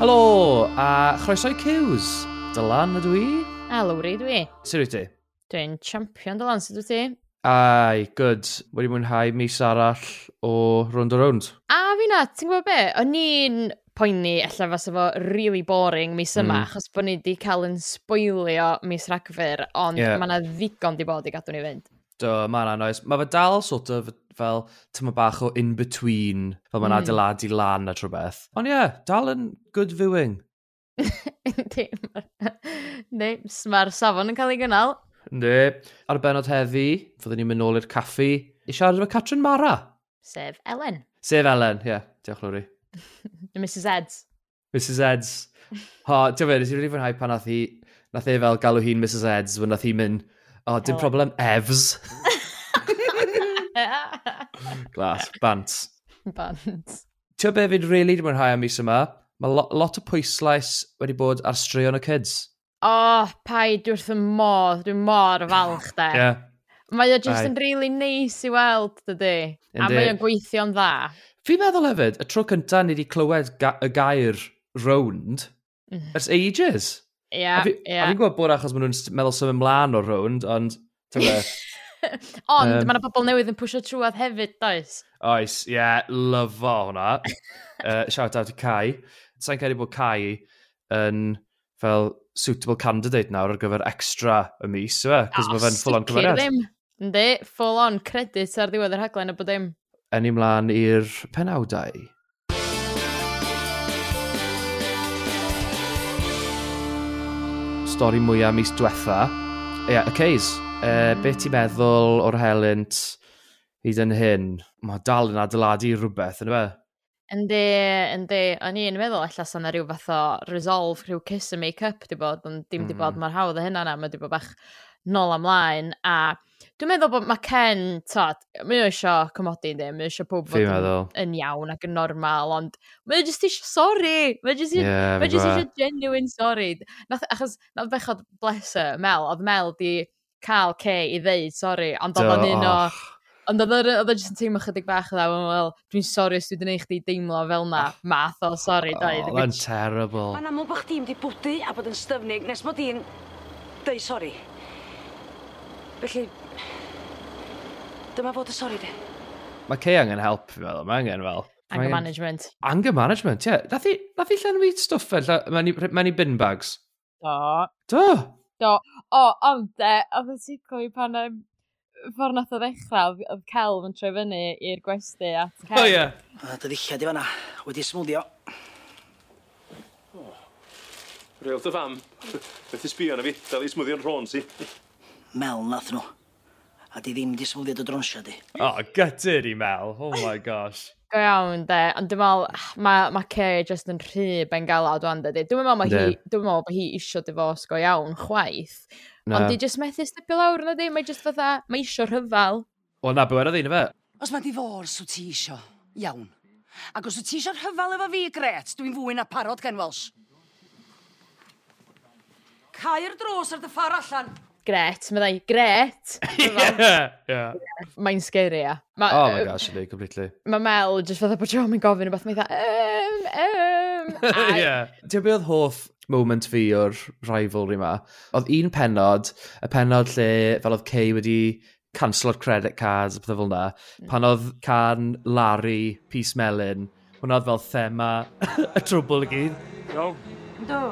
Helo, a chroeso i Cews. Dylan ydw i? A Lowri dwi. Sut wyt ti? Dwi'n champion Dylan, sut wyt ti? Ai, good. Wedi mwynhau mis arall o Round Around. A fi na, ti'n gwybod be? O'n i'n poeni ella fas efo really boring mis yma, mm. achos bod ni wedi cael yn spoilio mis rhagfyr, ond yeah. mae yna ddigon di bod i gadw ni fynd. Do, mae yna noes. Mae fe dal sort of fel tyma bach o in-between, fel mae'n mm. adeiladu lan a trwbeth. Ond ie, yeah, dal yn good viewing. Neu, mae'r safon yn cael ei gynnal. Ne, ar y benod heddi, fyddwn ni'n mynd nôl i'r caffi i siarad efo Catrin Mara. Sef Ellen. Sef Ellen, ie. Yeah. Diolch, Lwri. Mrs Eds. Mrs Eds. Ha, ti'n fe, nes i rili fwynhau pan nath hi, nath e fel galw hi'n Mrs Eds, when nath hi mynd, o, oh, dim problem, Evs. Glas, bant. Bant. Ti'n be fi'n really wedi mwynhau am mis yma? Mae lo lot o pwyslais wedi bod ar straeon y kids. O, oh, pai, dwi wrth y modd, dwi'n mor falch de. yeah. Mae o just yn really neis nice i weld, dydy. A mae o'n gweithio'n dda. Fi'n meddwl hefyd, y tro cyntaf ni wedi clywed ga y gair round, mhm. ers ages. Ie, yeah, ie. A fi'n gwybod bod achos maen nhw'n meddwl symud ymlaen o round, ond... ti'n Ond um, mae yna pobl newydd yn pwysio trwad hefyd, does? Oes, ie, yeah, lyfo hwnna. uh, shout out i Kai. Sa'n credu bod Kai yn fel suitable candidate nawr ar gyfer extra y mis, yw e? Cos mae fe'n full on cymeriad. Ddim. Yndi, full on credit ar ddiwedd yr haglen y bod dim. Enni mlaen i'r penawdau. Stori mwyaf mis diwetha. Ie, yeah, y Ceis. Uh, be ti'n meddwl o'r helynt hyd yn hyn? Mae dal yn adeiladu rhywbeth, yna fe? Yndi, yndi. O'n i'n meddwl allan sa'n rhyw fath o resolve, rhyw kiss and make-up di bod, ond dim mm. di bod hmm. mor hawdd o hynna na, mae di bod bach nôl amlaen. A dwi'n meddwl bod mae Ken, tod, mae o eisiau cymodi yndi, mae o eisiau pob fod yn, yn iawn ac yn normal, ond mae o just eisiau sori, mae o just jyst yeah, eisiau genuine sorry. Nath, achos, nath bechod bless her, Mel, oedd Mel di cael ce i ddeud sori, ond oedd o'n un o... Ond oedd oedd jyst yn teimlo chydig bach dda, wel, dwi'n sori os dwi wedi gwneud chdi deimlo fel na, ah. math o sori, doi. Oh, mae'n terrible. Mae'n aml bod chdi wedi bwdu a bod yn styfnig nes bod i'n dweud sori. Felly, dyma fod y sori di. Mae Kay angen help, fi'n meddwl, mae angen fel. Anger angen... management. Anger management, ie. Yeah. Nath i llenwi stwff fel, mae'n i bin bags. Do. Do do. O, ond de, oedd y yn i pan um, ffordd nath o ddechrau, oedd Celf yn troi fyny i'r gwesti at Celf. O, ie. Yeah. Dy ddillad i fanna, wedi smwdio. Oh. Rwyl dy fam, beth i sbio na fi, dal i smwddio'n rhôn si. Mel nath nhw, a di ddim di smwddio dy dronsio di. O, oh, gytyr i Mel, oh my gosh go iawn, de. Ond dwi'n meddwl, mae ma Kay just yn rhy bengala o'n dydy. Dwi'n meddwl bod hi, dwi'n meddwl bod hi isio difos go iawn, chwaith. Na. Ond di just methu stepio lawr na di, mae just fatha, mae isio rhyfel. Wel na, bywer oedd un fe. Os mae divorce wyt ti isio, iawn. Ac os wyt ti isio rhyfel efo fi, gret, dwi'n fwy na parod gen Welsh. Cair dros ar dy ffordd allan gret. Mae'n dweud, gret! yeah. Mae'n scary, ia. Ma, oh my gosh, ydy, completely. Mae Mel just fatha bod John yn gofyn rhywbeth, mae'n dweud, um, um. I... yeah. Dwi'n bydd hoff moment fi o'r rivalry ma. Oedd un penod, y penod lle fel oedd Kay wedi cancelo'r credit cards a pethau fel yna, hmm. pan oedd can Larry, Peace Melin, hwnna oedd fel thema y trwbl y gyd. Do. Do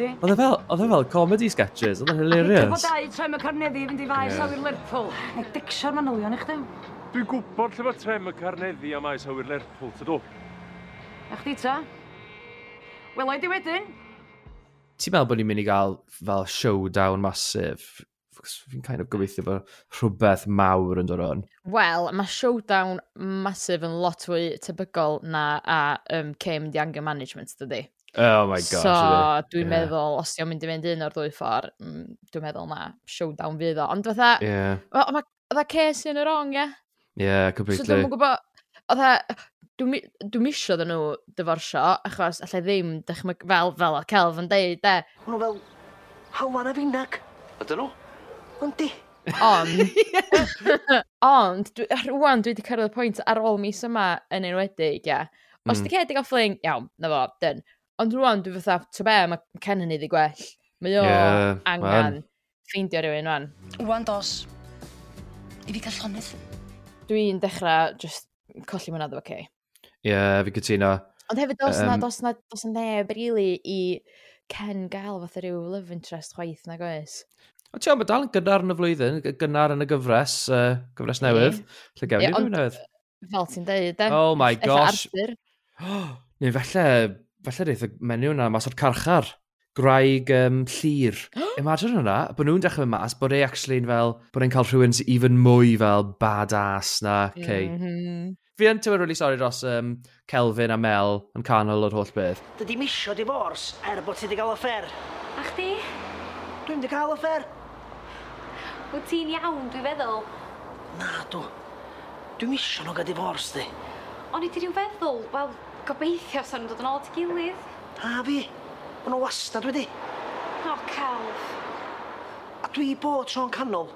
comedi. Oedd e fel, oedd e fel comedy sketches, oedd e hilarious. Oedd e dau trem y carneddi fynd i faes yeah. awyr Lerpwl. Neu dicsio'r manylion i chdi. Dwi'n gwybod lle mae trem y carneddi a maes awyr Lerpwl, tydw. A chdi ta? Wel, oed i wedyn. Ti'n meddwl bod ni'n mynd i gael fel showdown masif fi'n kind of gobeithio bod rhywbeth mawr yn dod o'n. Wel, mae showdown masif yn lot fwy tebygol na a um, came the anger management dydy. Oh my gosh. So, dwi'n yeah. meddwl, os ti'n mynd i fynd un o'r ddwy ffordd, mm, dwi'n meddwl na, showdown fydd o. Ond fatha, yeah. oedd ma, ces yn y wrong, ie? Yeah? yeah, completely. So, dwi'n gwybod, oedd dwi'n misio dyn nhw dyforsio, achos allai ddim dychmyg fel, fel o Celf yn deud, de. Hwnnw fel, hawlan a finnag. Ydyn nhw? Yndi. Ond, ond, rwan dwi wedi cyrraedd y pwynt ar ôl mis yma yn enwedig, ia. Os mm. di cedig o fling, iawn, na fo, dyn. Ond rwan, dwi fatha, to be, mae Ken yn iddi gwell. Mae o yeah, angen man. ffeindio rhywun rwan. Wwan dos, i fi cael llonydd. Dwi'n dechrau just colli mwynhau efo Kay. Ie, yeah, fi gytuno. Ond hefyd, dos um, na, dos na, dos na neb, really, i Ken gael fath rhyw love interest chwaith na goes. O ti'n mae dal yn gynnar yn y flwyddyn, gynnar yn y gyfres, uh, gyfres newydd. Lle gefn i rhywun newydd. Fel ti'n dweud, de. Oh my gosh. Neu falle falle reith y menyw yna mas o'r carchar. Graig um, llir. Imagine hwnna, bod nhw'n dechrau mas, bod e actually'n fel, bod e'n cael rhywun sy'n even mwy fel badass na. Okay. Mm -hmm. Fi yn tywyr really sorry dros um, Kelvin a Mel yn canol o'r holl beth. Dydy misio divorce er bod ti wedi cael offer. A chdi? Dwi'n wedi cael offer. Wyt ti'n iawn, dwi'n feddwl. Na, dw. Dwi'n misio nhw gael divorce, di. O'n i di rhyw feddwl, wel, Gobeithio sa'n dod yn ôl at gilydd. A fi. Ma'n nhw wastad wedi. O, celf. A dwi bod tro'n canol.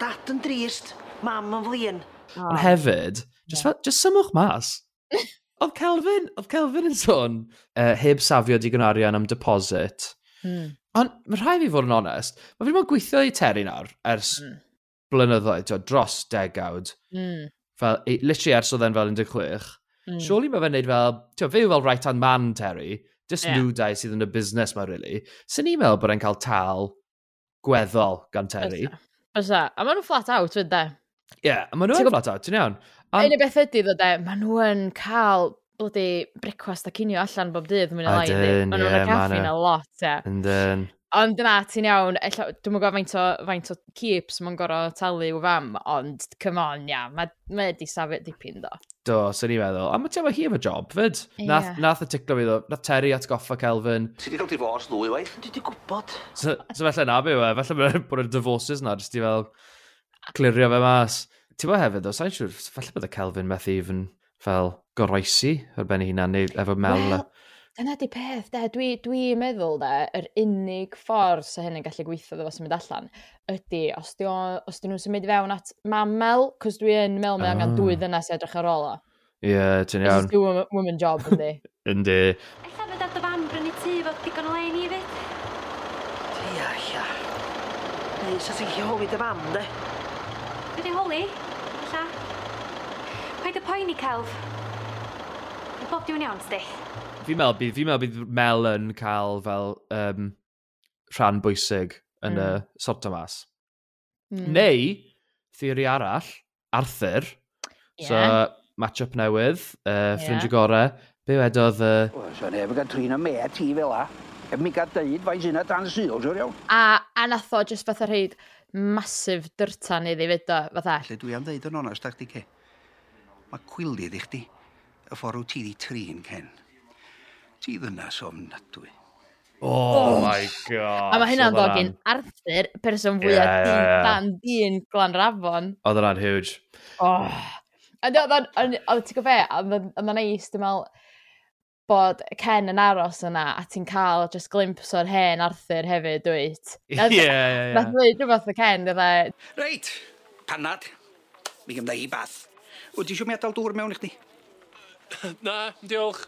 Dad yn drist, mam yn flin. Oh. Ond hefyd, just, yeah. fel, just symwch mas. oedd Kelvin, oedd Kelvin yn sôn, uh, heb safio digon arian am deposit. Hmm. Ond mae rhai fi fod yn onest, mae fi ddim yn gweithio i Terry nawr ers mm. blynyddoedd, dros degawd. Mm. Fel, literally ers oedd e'n fel 16. Mm. Surely mae fe'n neud fel, ti'n fe fel right hand man, Terry, just yeah. nhw dau sydd yn y busnes ma, really. Sy'n ni'n meddwl bod e'n cael tal gweddol gan Terry. Bysa. A maen nhw flat out, fydd de. Ie, yeah, a maen nhw'n yn flat out, ti'n iawn. An... Un o beth ydy, ddo de, maen nhw yn cael bloody brecwast a cinio allan bob dydd, mwy na lai. Maen nhw'n yeah, caffi a lot, ie. Yeah. then, Ond dyna, ti'n iawn, ella, dwi'n mwyn faint o, faint o keeps mae'n gorau talu o fam, ond, come on, ia, mae ma di safet dipyn do. Do, sy'n ni feddwl. A mae ti'n meddwl hi efo job, fyd? Yeah. Nath, nath y ticlo fi ddo, nath Terry atgoffa Kelvin. Ti wedi cael divorce ddwy waith? Ti wedi gwybod? So, so felly na, be we, felly mae'n bod y divorces na, jyst i fel, clirio fe mas. Ti'n bod hefyd, o, sa'n siŵr, felly bod y Kelvin methu even fel goroesi ar ben ei hunan, neu efo mel. Well, Dyna di peth, de. Dwi, dwi meddwl, de, yr unig ffordd sy'n hyn yn gallu gweithio ddo sy'n mynd allan, ydy, os di, o- os di nhw'n symud i fewn at mamel, cos dwi yn meddwl mae angen Ah. dwy ddynas i edrych ar ôl o. Ie, ti'n It's iawn. just do a woman job, yndi. Yndi. Ella fod dad o fan brynu tŷ fod digon o len i fi. Ia, ia. Neu, sa ti'n gallu holi dy fam, de? Be di holi? Ella. Paid y poeni celf. Mae bob diwn iawn, sdi. Fi'n meddwl bydd, fi'n meddwl bydd Mel yn cael fel um, rhan bwysig yn mm. y hmm. sort o mas. Mm. Neu, theori arall, Arthur. Yeah. So, match-up newydd, uh, ffrindio yeah. gorau. Be wedodd... Uh... Wel, so neb yn cael trin o me a ti fel a. Ef mi gael dweud fai sy'n dan syl, siwr iawn. A, a nath o jyst fatha rhaid masif dyrtan iddi fyd o fatha. Lle dwi am ddeud yn onest ag di ce. Mae cwilydd i chdi y ffordd wyt ti di trin, Ken ti ddynas ofnadwy. Oh, oh my god. A mae hynna'n ddogyn Arthur, person fwyaf yeah, yeah, yeah. dan dyn glan rafon. Oedd hwnna'n huge. Oh. Oedd ti'n gofio, oedd yna'n neis, dwi'n meddwl, bod Ken yn aros yna a ti'n cael just glimpse o'r hen Arthur hefyd, dwyt. Ie, ie, ie. Nath dweud rhywbeth o Ken, dweud. E? Reit, panad, mi gymda i bath. Wyt ti eisiau mi adael dŵr mewn i chdi? Na, diolch.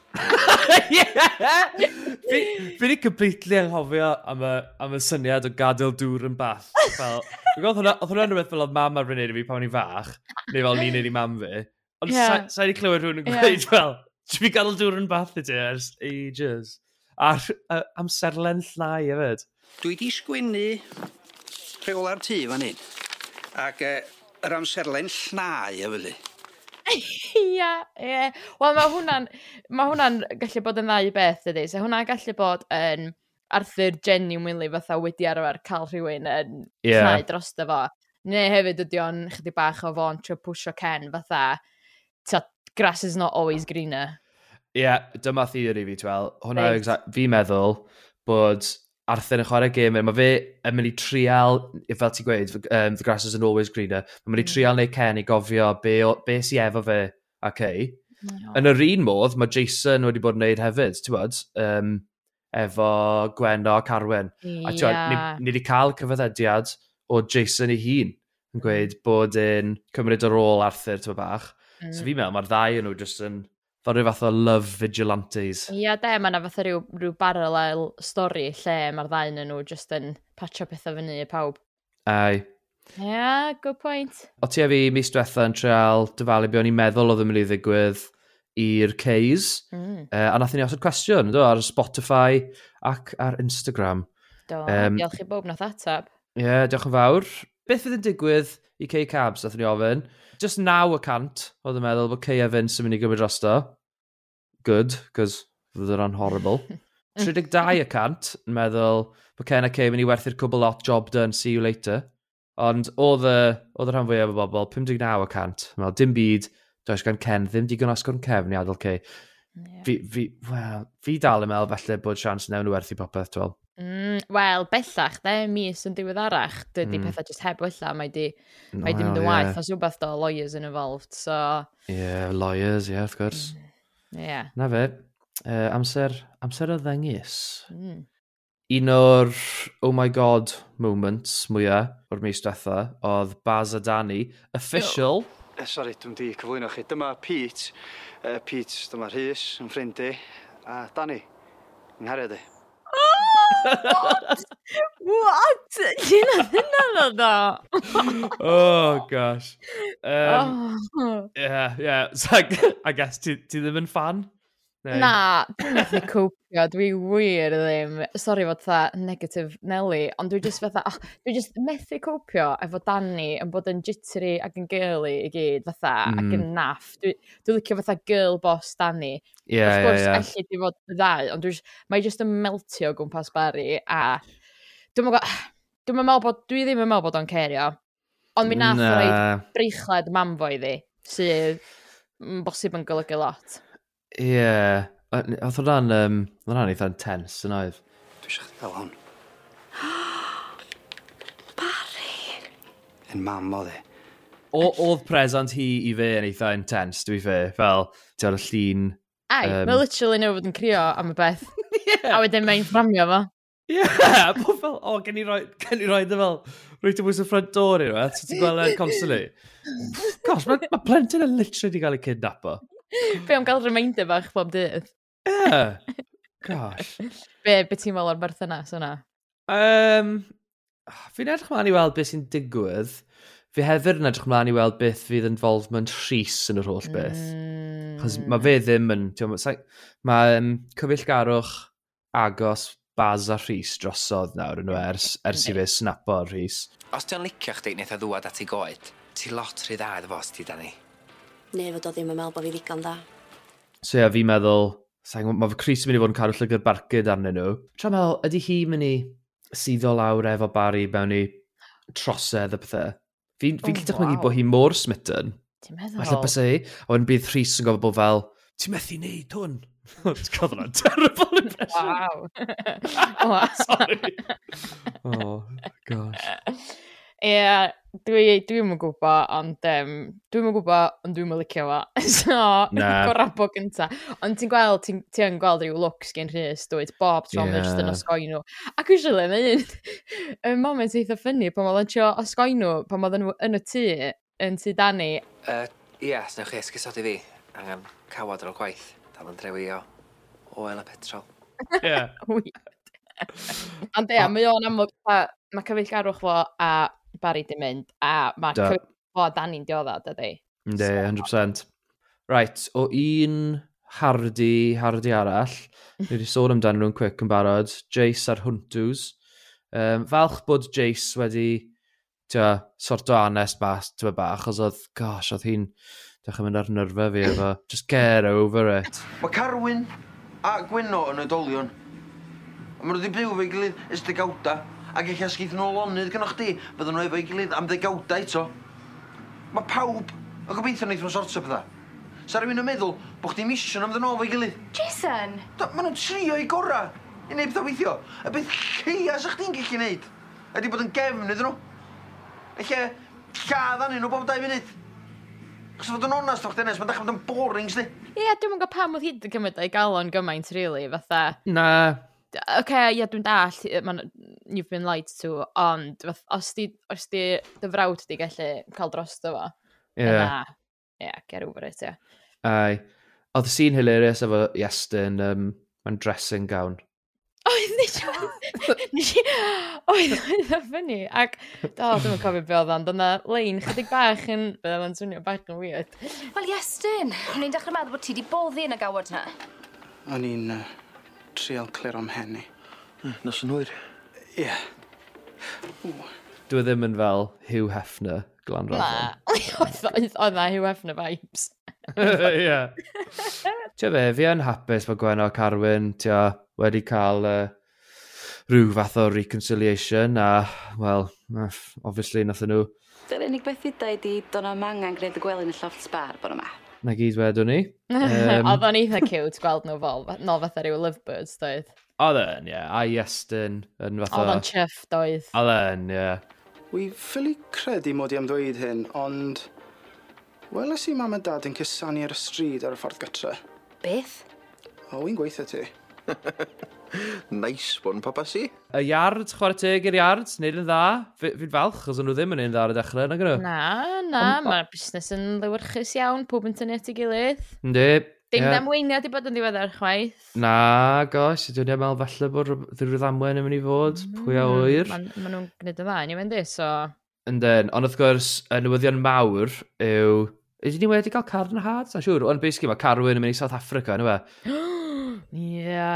Ie! Fi ni completely anghofio am y, am y syniad o gadael dŵr yn bath. Fel, dwi'n gweld hwnna, oedd hwnna'n rhywbeth fel oedd mam arfer wneud i fi pan o'n i'n fach, neu fel ni'n neud i mam fi. Ond yeah. sa'i sa wedi clywed rhywun yn gweud, fel, ti fi gadael dŵr yn bath i ti ers ages. A'r uh, amserlen llnau hefyd. Dwi di sgwennu rheola'r tŷ fan hyn, ac uh, yr amserlen llnau hefyd. Ia, ie. Wel, mae hwnna'n mae hwnna gallu bod yn ddau beth, ydy. So, hwnna'n gallu bod yn Arthur genuinely fatha wedi arfer cael rhywun yn yeah. llnau dros fo. Neu hefyd ydy o'n chydig bach o fo'n trio pwysio Ken fatha, ta, grass is not always greener. Ie, yeah, dyma theori fi, Twel. Hwna, right. fi meddwl bod Arthur yn chwarae gamer, mae fe yn mynd i trial, fel ti'n gweud, um, the grass isn't always greener, mae'n mynd i mm. trial neu Ken i gofio be, be sy'n efo fe a Kay. Yn yr un modd, mae Jason wedi bod yn neud hefyd, ti'n bod, um, efo Gweno ac Arwen. A ti'n bod, ni, ni wedi cael cyfaddediad o Jason ei hun yn gweud mm. bod yn cymryd yr ôl Arthur, ti'n bach. So mm. fi'n meddwl, mae'r ddau yn nhw jyst yn fel rhyw fath o love vigilantes. Ia, yeah, de, mae yna fath o rhyw, rhyw baralel stori lle mae'r ddau yn nhw just yn patio pethau fyny i pawb. Ai. Ia, yeah, good point. O ti a fi mis diwetha yn treol dyfalu be o'n i'n meddwl oedd yn mynd i ddigwydd i'r Cs. Mm. Uh, a nath ni osod cwestiwn, do, ar Spotify ac ar Instagram. Do, um, diolch i bob nath atab. Ie, yeah, diolch yn fawr. Beth fydd yn digwydd i K-Cabs, nath ni ofyn? just 9 y cant, oedd yn meddwl bod Kay Evans yn mynd i gymryd drosto. Good, cos fydd yn horrible. 32 y cant yn meddwl bod Ken a Kay yn mynd i werthu'r cwbl lot, job done, see you later. Ond oedd y, oedd y rhan fwyaf o bobl, 59 y cant. Meddwl, dim byd, does gan Ken ddim digon osgwrn cefn i adael Kay. Yeah. Fi, fi, well, fi dal yn meddwl falle bod sians newn nhw werthu popeth, dwi'n Mm, Wel, bellach, de, mis yn diweddarach, dydy mm. pethau jyst heb wella, mae di, no, mae di mynd yn waith, yeah. os rhywbeth do, lawyers yn involved, so... Ie, yeah, lawyers, ie, yeah, wrth gwrs. Mm, ie. Yeah. Na fe, uh, amser, amser y ddengis. Mm. Un o'r oh my god moments mwyaf o'r mis diwetha oedd Baz a Danny, official... Oh. Sorry, dwi'n di cyflwyno chi. Dyma Pete, uh, Pete, dyma Rhys, yn ffrind i, a Danny, yng Nghariad i. Oh! what? what? none of that. oh gosh. Um, oh. Yeah, yeah. It's like I guess to to them and fan. Neu... Na, dwi'n methu cwpio, dwi wir ddim, sori fod tha negative Nelly, ond dwi just fatha, oh, dwi just methu cwpio efo Danny yn bod yn jittery ac yn girly i gyd fatha, mm. ac hmm. yn naff. Dwi, dwi licio fatha girl boss Danny. Ie, ie, ie. Of course, yeah, yeah. allu di fod ddau, ond dwi, mae just yn meltio gwmpas Barry, a dwi'n meddwl, dwi'n meddwl bod, dwi ddim yn meddwl bod o'n cerio, ond mi nath o reid breichled mamfo iddi, sydd bosib yn golygu lot. Ie. Oedd hwnna'n... ran, um, o ran eitha intense yn oedd. Dwi eisiau chdi gael hwn. Barry! Yn mam oedd e. Oedd present hi i fe yn eitha intense, dwi fe, fel, ti ar y llun. Ai, um, mae literally nhw fod yn crio am y beth. yeah. A wedyn mae'n fframio fo. Ie, yeah, bod fel, o, gen i roi, gen i roi dy fel, rwy'n tywys y ffrant dor i rwy'n, so ti'n gweld e'n constantly. Gosh, mae ma plentyn yn literally wedi cael ei kidnapo. Be am gael reminder bach bob dydd? Ie. Yeah. Gosh. Be, be ti'n meddwl o'r berthynas yna? Um, fi'n edrych mlaen i weld beth sy'n digwydd. Fi hefyd yn edrych mlaen i weld beth fydd involvement Rhys yn yr holl beth. Mm. Chos mae fe ddim yn... Mae ma, um, cyfeillgarwch agos Baz a Rhys drosodd nawr yn ers, ers i fe snapo Rhys. Os ti'n licio chdi wnaeth a ddwad at ei goed, ti lot rhy dda iddo fo os ti, Dani neu fod o ddim yn meddwl bod fi ddigon da. So ie, yeah, fi'n meddwl, mae fy Chris yn mynd i fod yn cadw llygyr barcud arnyn nhw. Tra meddwl, ydy hi mynd i suddo lawr efo Barry mewn i trosedd a pethau? Fi'n fi, fi oh, gallu dychmygu wow. bod hi mor smitten. Ti'n meddwl? Falle bys ei, a wedyn bydd Rhys yn gofod bod fel, ti'n methu neud hwn? Ti'n cael hwnna'n terrible impression. Wow. Sorry. oh, gosh. Ie, yeah, Dwi, dwi'n yn gwybod, ond um, dwi'n yn gwybod, ond dwi'n yn licio fo. so, nah. gorabo gynta. Ond ti'n gweld, ti'n ti yn gweld rhyw looks gen Rhys, dweud bob tro yeah. just yn osgoi nhw. Ac usually, mae un, y moment eitha ffynnu pan oedd yn tio osgoi nhw, pan oedd nhw yn y tŷ, yn tŷ Dani. Uh, Ie, yes, chi esgusodi fi. Angen cawod ar ôl gwaith. Dal yn trewi o oel a petrol. Ie. Ond e, mae o'n amlwg, mae cyfeillgarwch fo a Barry di mynd, a mae cyfeiriad o Dani'n diodda, dydy. Ynddi, 100%. Right, o un hardi, hardi arall, mm-hmm. ni wedi sôn amdano nhw'n quick yn barod, Jace a'r Huntws. Um, falch bod Jace wedi tia, sort o anest mas, ti'n bach, os oedd, gosh, oedd hi'n dechrau mynd ar nyrfa fi efo, just get over it. Mae Carwyn a Gwyno yn oedolion, a maen nhw wedi byw fe gilydd ys ysdigawda. Ac eich asgeith nhw lonydd gynnwch chdi, fydden nhw efo'i gilydd am ddegawdau to. Mae pawb yn gobeithio wneud nhw'n sortio pethau. Sa rhywun yn meddwl bod chdi mission am ddyn nhw efo'i gilydd. Jason! Do, maen nhw'n trio i gora. I wneud pethau weithio. Y beth lleia sa chdi'n gallu wneud Ydy bod yn gefn iddyn nhw. Eich lle, lladd anu nhw bob dau funud. Chos fod yn onast o'ch dynes, mae'n dechrau bod yn boring, sdi? Ie, yeah, dwi'n mwyn gwybod pam oedd hyd yn cymryd ei galon gymaint, really, fatha. Na, oce, okay, yeah, dwi'n dall, man, you've been lied to, ond os di, os di dy frawd di gallu cael dros dy fo, yeah. Na, yeah, get over it, yeah. Ai. Oedd y scene hilarious efo Iestyn, um, mae'n dressing gown. Oedd nes i... Oedd oedd o fyny. Ac, do, dwi'n cofio be oedd ond, ond lein chydig bach yn... Be oedd o'n swnio bach yn weird. Wel, Iestyn, o'n i'n dechrau meddwl bod ti wedi boddi yn y gawod na. O'n i'n... Uh trial cliro'm hen i. Nos yn hwyr. Ie. Yeah. Dwi e ddim yn fel Hugh Hefner glan rafon. Oedd na Hugh Hefner vibes. Ie. Ti'n fe, fi yn hapus bod Gwenno Carwyn tia, wedi cael uh, rhyw fath o reconciliation a, wel, obviously nath nhw. Dy'r unig beth i yda i di, do'n am angen gwneud y gwely yn y llofft sbar bod yma. Na gyd wedwn ni. Um, Oedd o'n eitha cute gweld nhw fel, no fatha rhyw lovebirds, doedd. Oedd yn, ie. A Iestyn yn fath o... Oedd o'n chyff, doedd. Oedd yn, ie. Yeah. Wi ffili credu mod i am ddweud hyn, ond... Weles i mam a dad yn cysanu ar y stryd ar y ffordd gytre. Beth? O, wy'n gweithio ti. nice one, papa si. Y yard, chwarae teg i'r yard, neud yn dda. Fi'n falch, os nhw ddim yn un dda ar y dechrau, nag gyda. Na, na, mae'r busnes yn lywyrchus iawn, pob yn tynnu at ei gilydd. Ynddi. Dim yeah. ddamweiniad i bod yn ddiweddar chwaith. Na, gosh, dwi'n meddwl falle bod rhyw ddamwen yn mynd i fod, mm, pwy a wyr. Maen ma nhw'n gwneud y dda, ni'n mynd i, so... Yndyn, ond wrth gwrs, y newyddion mawr yw Ydyn ni wedi cael car Carn had? Na siŵr, ond basically mae Carwyn yn mynd i South Africa, yna e? Ia.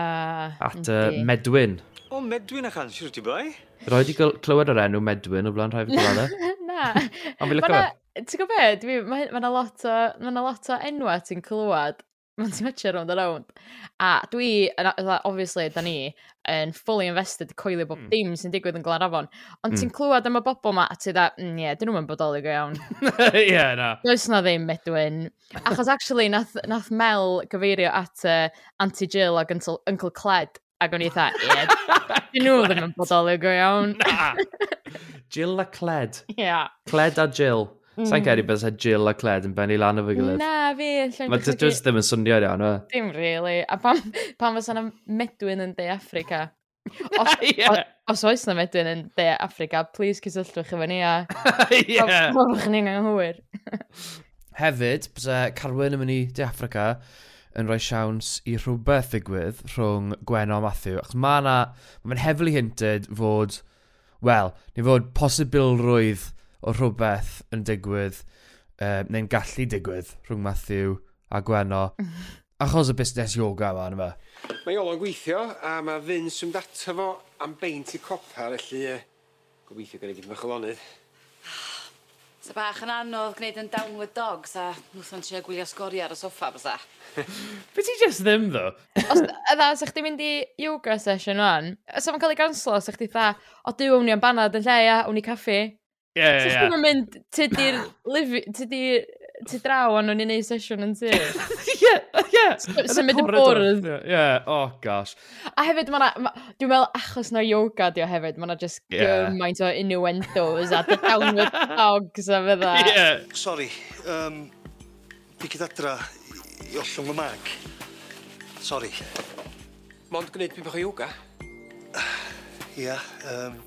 At uh, Medwyn. O, Medwyn a chan, Ansir ti bai? Roi di clywed yr enw Medwyn o blaen rhai fi gwladau. Na. Ond fi'n lyco fe. Ti'n gwybod beth? Mae yna lot o, ma lot o enwa ti'n clywed Mae'n ti'n metio round a round. A dwi, yn, obviously, da ni yn fully invested coelio bob mm. dim sy'n digwydd yn Glanrafon. Ond mm. ti'n hmm. clywed am y bobl ma, a ti dda, mm, ie, mm, yeah, dyn nhw'n bodoli go iawn. Ie, yeah, na. Does na ddim, Edwin. Achos, actually, nath, nath Mel gyfeirio at uh, Auntie Jill ag Uncle Uncle Cled, ac o'n i dda, ie, dyn nhw ddim yn bodoli go iawn. na. Jill a Cled. Ie. Yeah. Cled a Jill. Mm. Sa'n credu bys Jill a Cled yn benni lan o fy gilydd. Na, fi. Mae just ddim yn swnio iawn, o. Dim really. A pan, pan fysa na medwyn yn De Africa. Os, yeah. os, os oes na medwyn yn De Africa, please cysylltwch efo ni a... yeah. Mwch ni'n anghywir. Hefyd, bysa Carwyn yn mynd i De Africa yn rhoi siawns i rhywbeth ddigwydd rhwng Gwen a Matthew. Achos mae yna, mae'n heavily hinted fod, wel, ni fod posibilrwydd o rhywbeth yn digwydd, uh, neu'n gallu digwydd rhwng Matthew a Gweno, achos y busnes yoga yma, yna fe. Mae Iolo'n gweithio, a mae Vince yn data fo am beint i copa, felly uh, gobeithio gyda gyd mycholonydd. Sa bach yn anodd gwneud yn downward dog, sa nwthon ti a gwylio sgori ar y soffa, bysa. Be ti just ddim, ddo? Os, ydda, sa chdi mynd i yoga session o'n, sa fo'n cael ei ganslo, sa chdi dda, o, dwi, wwn i am banad yn lle, ia, wwn i caffi, Ie, ie, ie. Ti'n mynd, ti di'r, ti di, ti draw anon ni'n neud sesiwn yn ti. Ie, ie. Symud y bwrdd. Ie, oh gosh. A hefyd mae'na, ma, dwi'n meddwl achos na yoga di o hefyd, mae'na just yeah. gymaint o innuendos a the downward dogs a fydda. Ie. Yeah. Sorry, um, fi gyd adra i ollwng y mag. Sorry. Mond gwneud byd bach o yoga? Ia, yeah, um,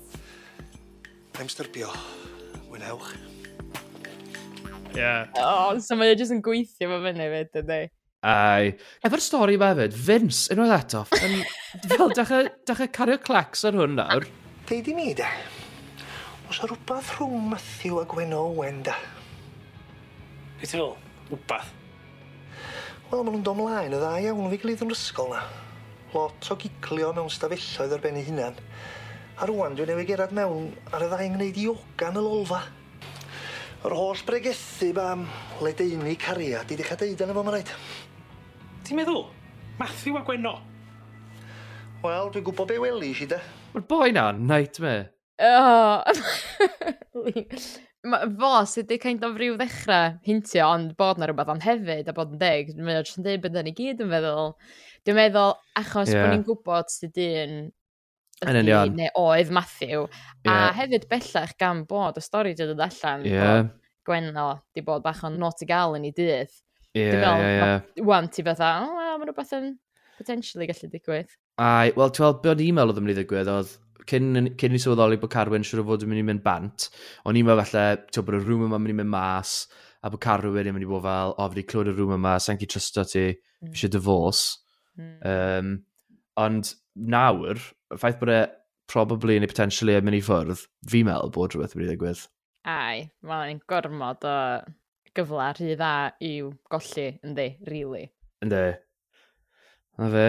I'm styrbio. Mwynhewch. Ie. Yeah. O, oh, so mae jyst yn gweithio fo fyny fyd, ydy. Ai. Efo'r stori yma fyd, Vince, unwaith eto, yn, fel dechrau, dechrau cario clacs ar hwn nawr. Deud i mi, de. Os o rhywbeth rhwng Matthew a Gwen Owen, da. Be ti'n meddwl? Rhywbeth? Wel, maen nhw'n dod mlaen y dda iawn fi gilydd yn ysgol na. Lot o giglio mewn stafelloedd ar ben ei hunan. A rwan dwi'n newid gerad mewn ar y ddau yn gwneud ioga yn y lolfa. Yr holl bregethu ba am ledeini cariad i ddechrau deud yn y fo mae'n rhaid. Ti'n meddwl? Matthew a Gwenno? Wel, dwi'n gwybod be weli si da. Mae'r boi na, nightmare. Oh. Ma, fo sydd wedi kind of ryw ddechrau hintio ond bod na rhywbeth ond hefyd a bod yn deg, mae'n jyst yn dweud beth ni gyd yn feddwl. Dwi'n meddwl achos yeah. bod ni'n gwybod sydd un Yn union. Neu oedd Matthew. Yeah. A hefyd bellach gan bod y stori wedi dod allan. Yeah. Gwenno, di bod bach o'n not i gael yn ei dydd. Ie, ie, ie. Wan ti fatha, o, oh, well, mae'n rhywbeth yn potentially gallu digwydd. Ai, wel, ti'n weld, beth e-mail oedd yn mynd i ddigwydd oedd, cyn, cyn i sylweddoli bod Carwyn siwr o fod yn mynd i mynd bant, o'n i'n meddwl falle, ti'n bod y rhwm yma'n mynd i mynd mas, a bod Carwyn yn mynd i bod fel, o, fi wedi clywed y rhwm yma, sa'n ci trysto ti, fi hmm. eisiau divorce. Mm. Um, ond nawr, y ffaith bod e probably neu potentially yn mynd i ffwrdd, fi meddwl bod rhywbeth wedi ddigwydd. Ai, mae'n gormod o gyfle rhy dda i'w golli, yndi, really. Ynddi. Na fe.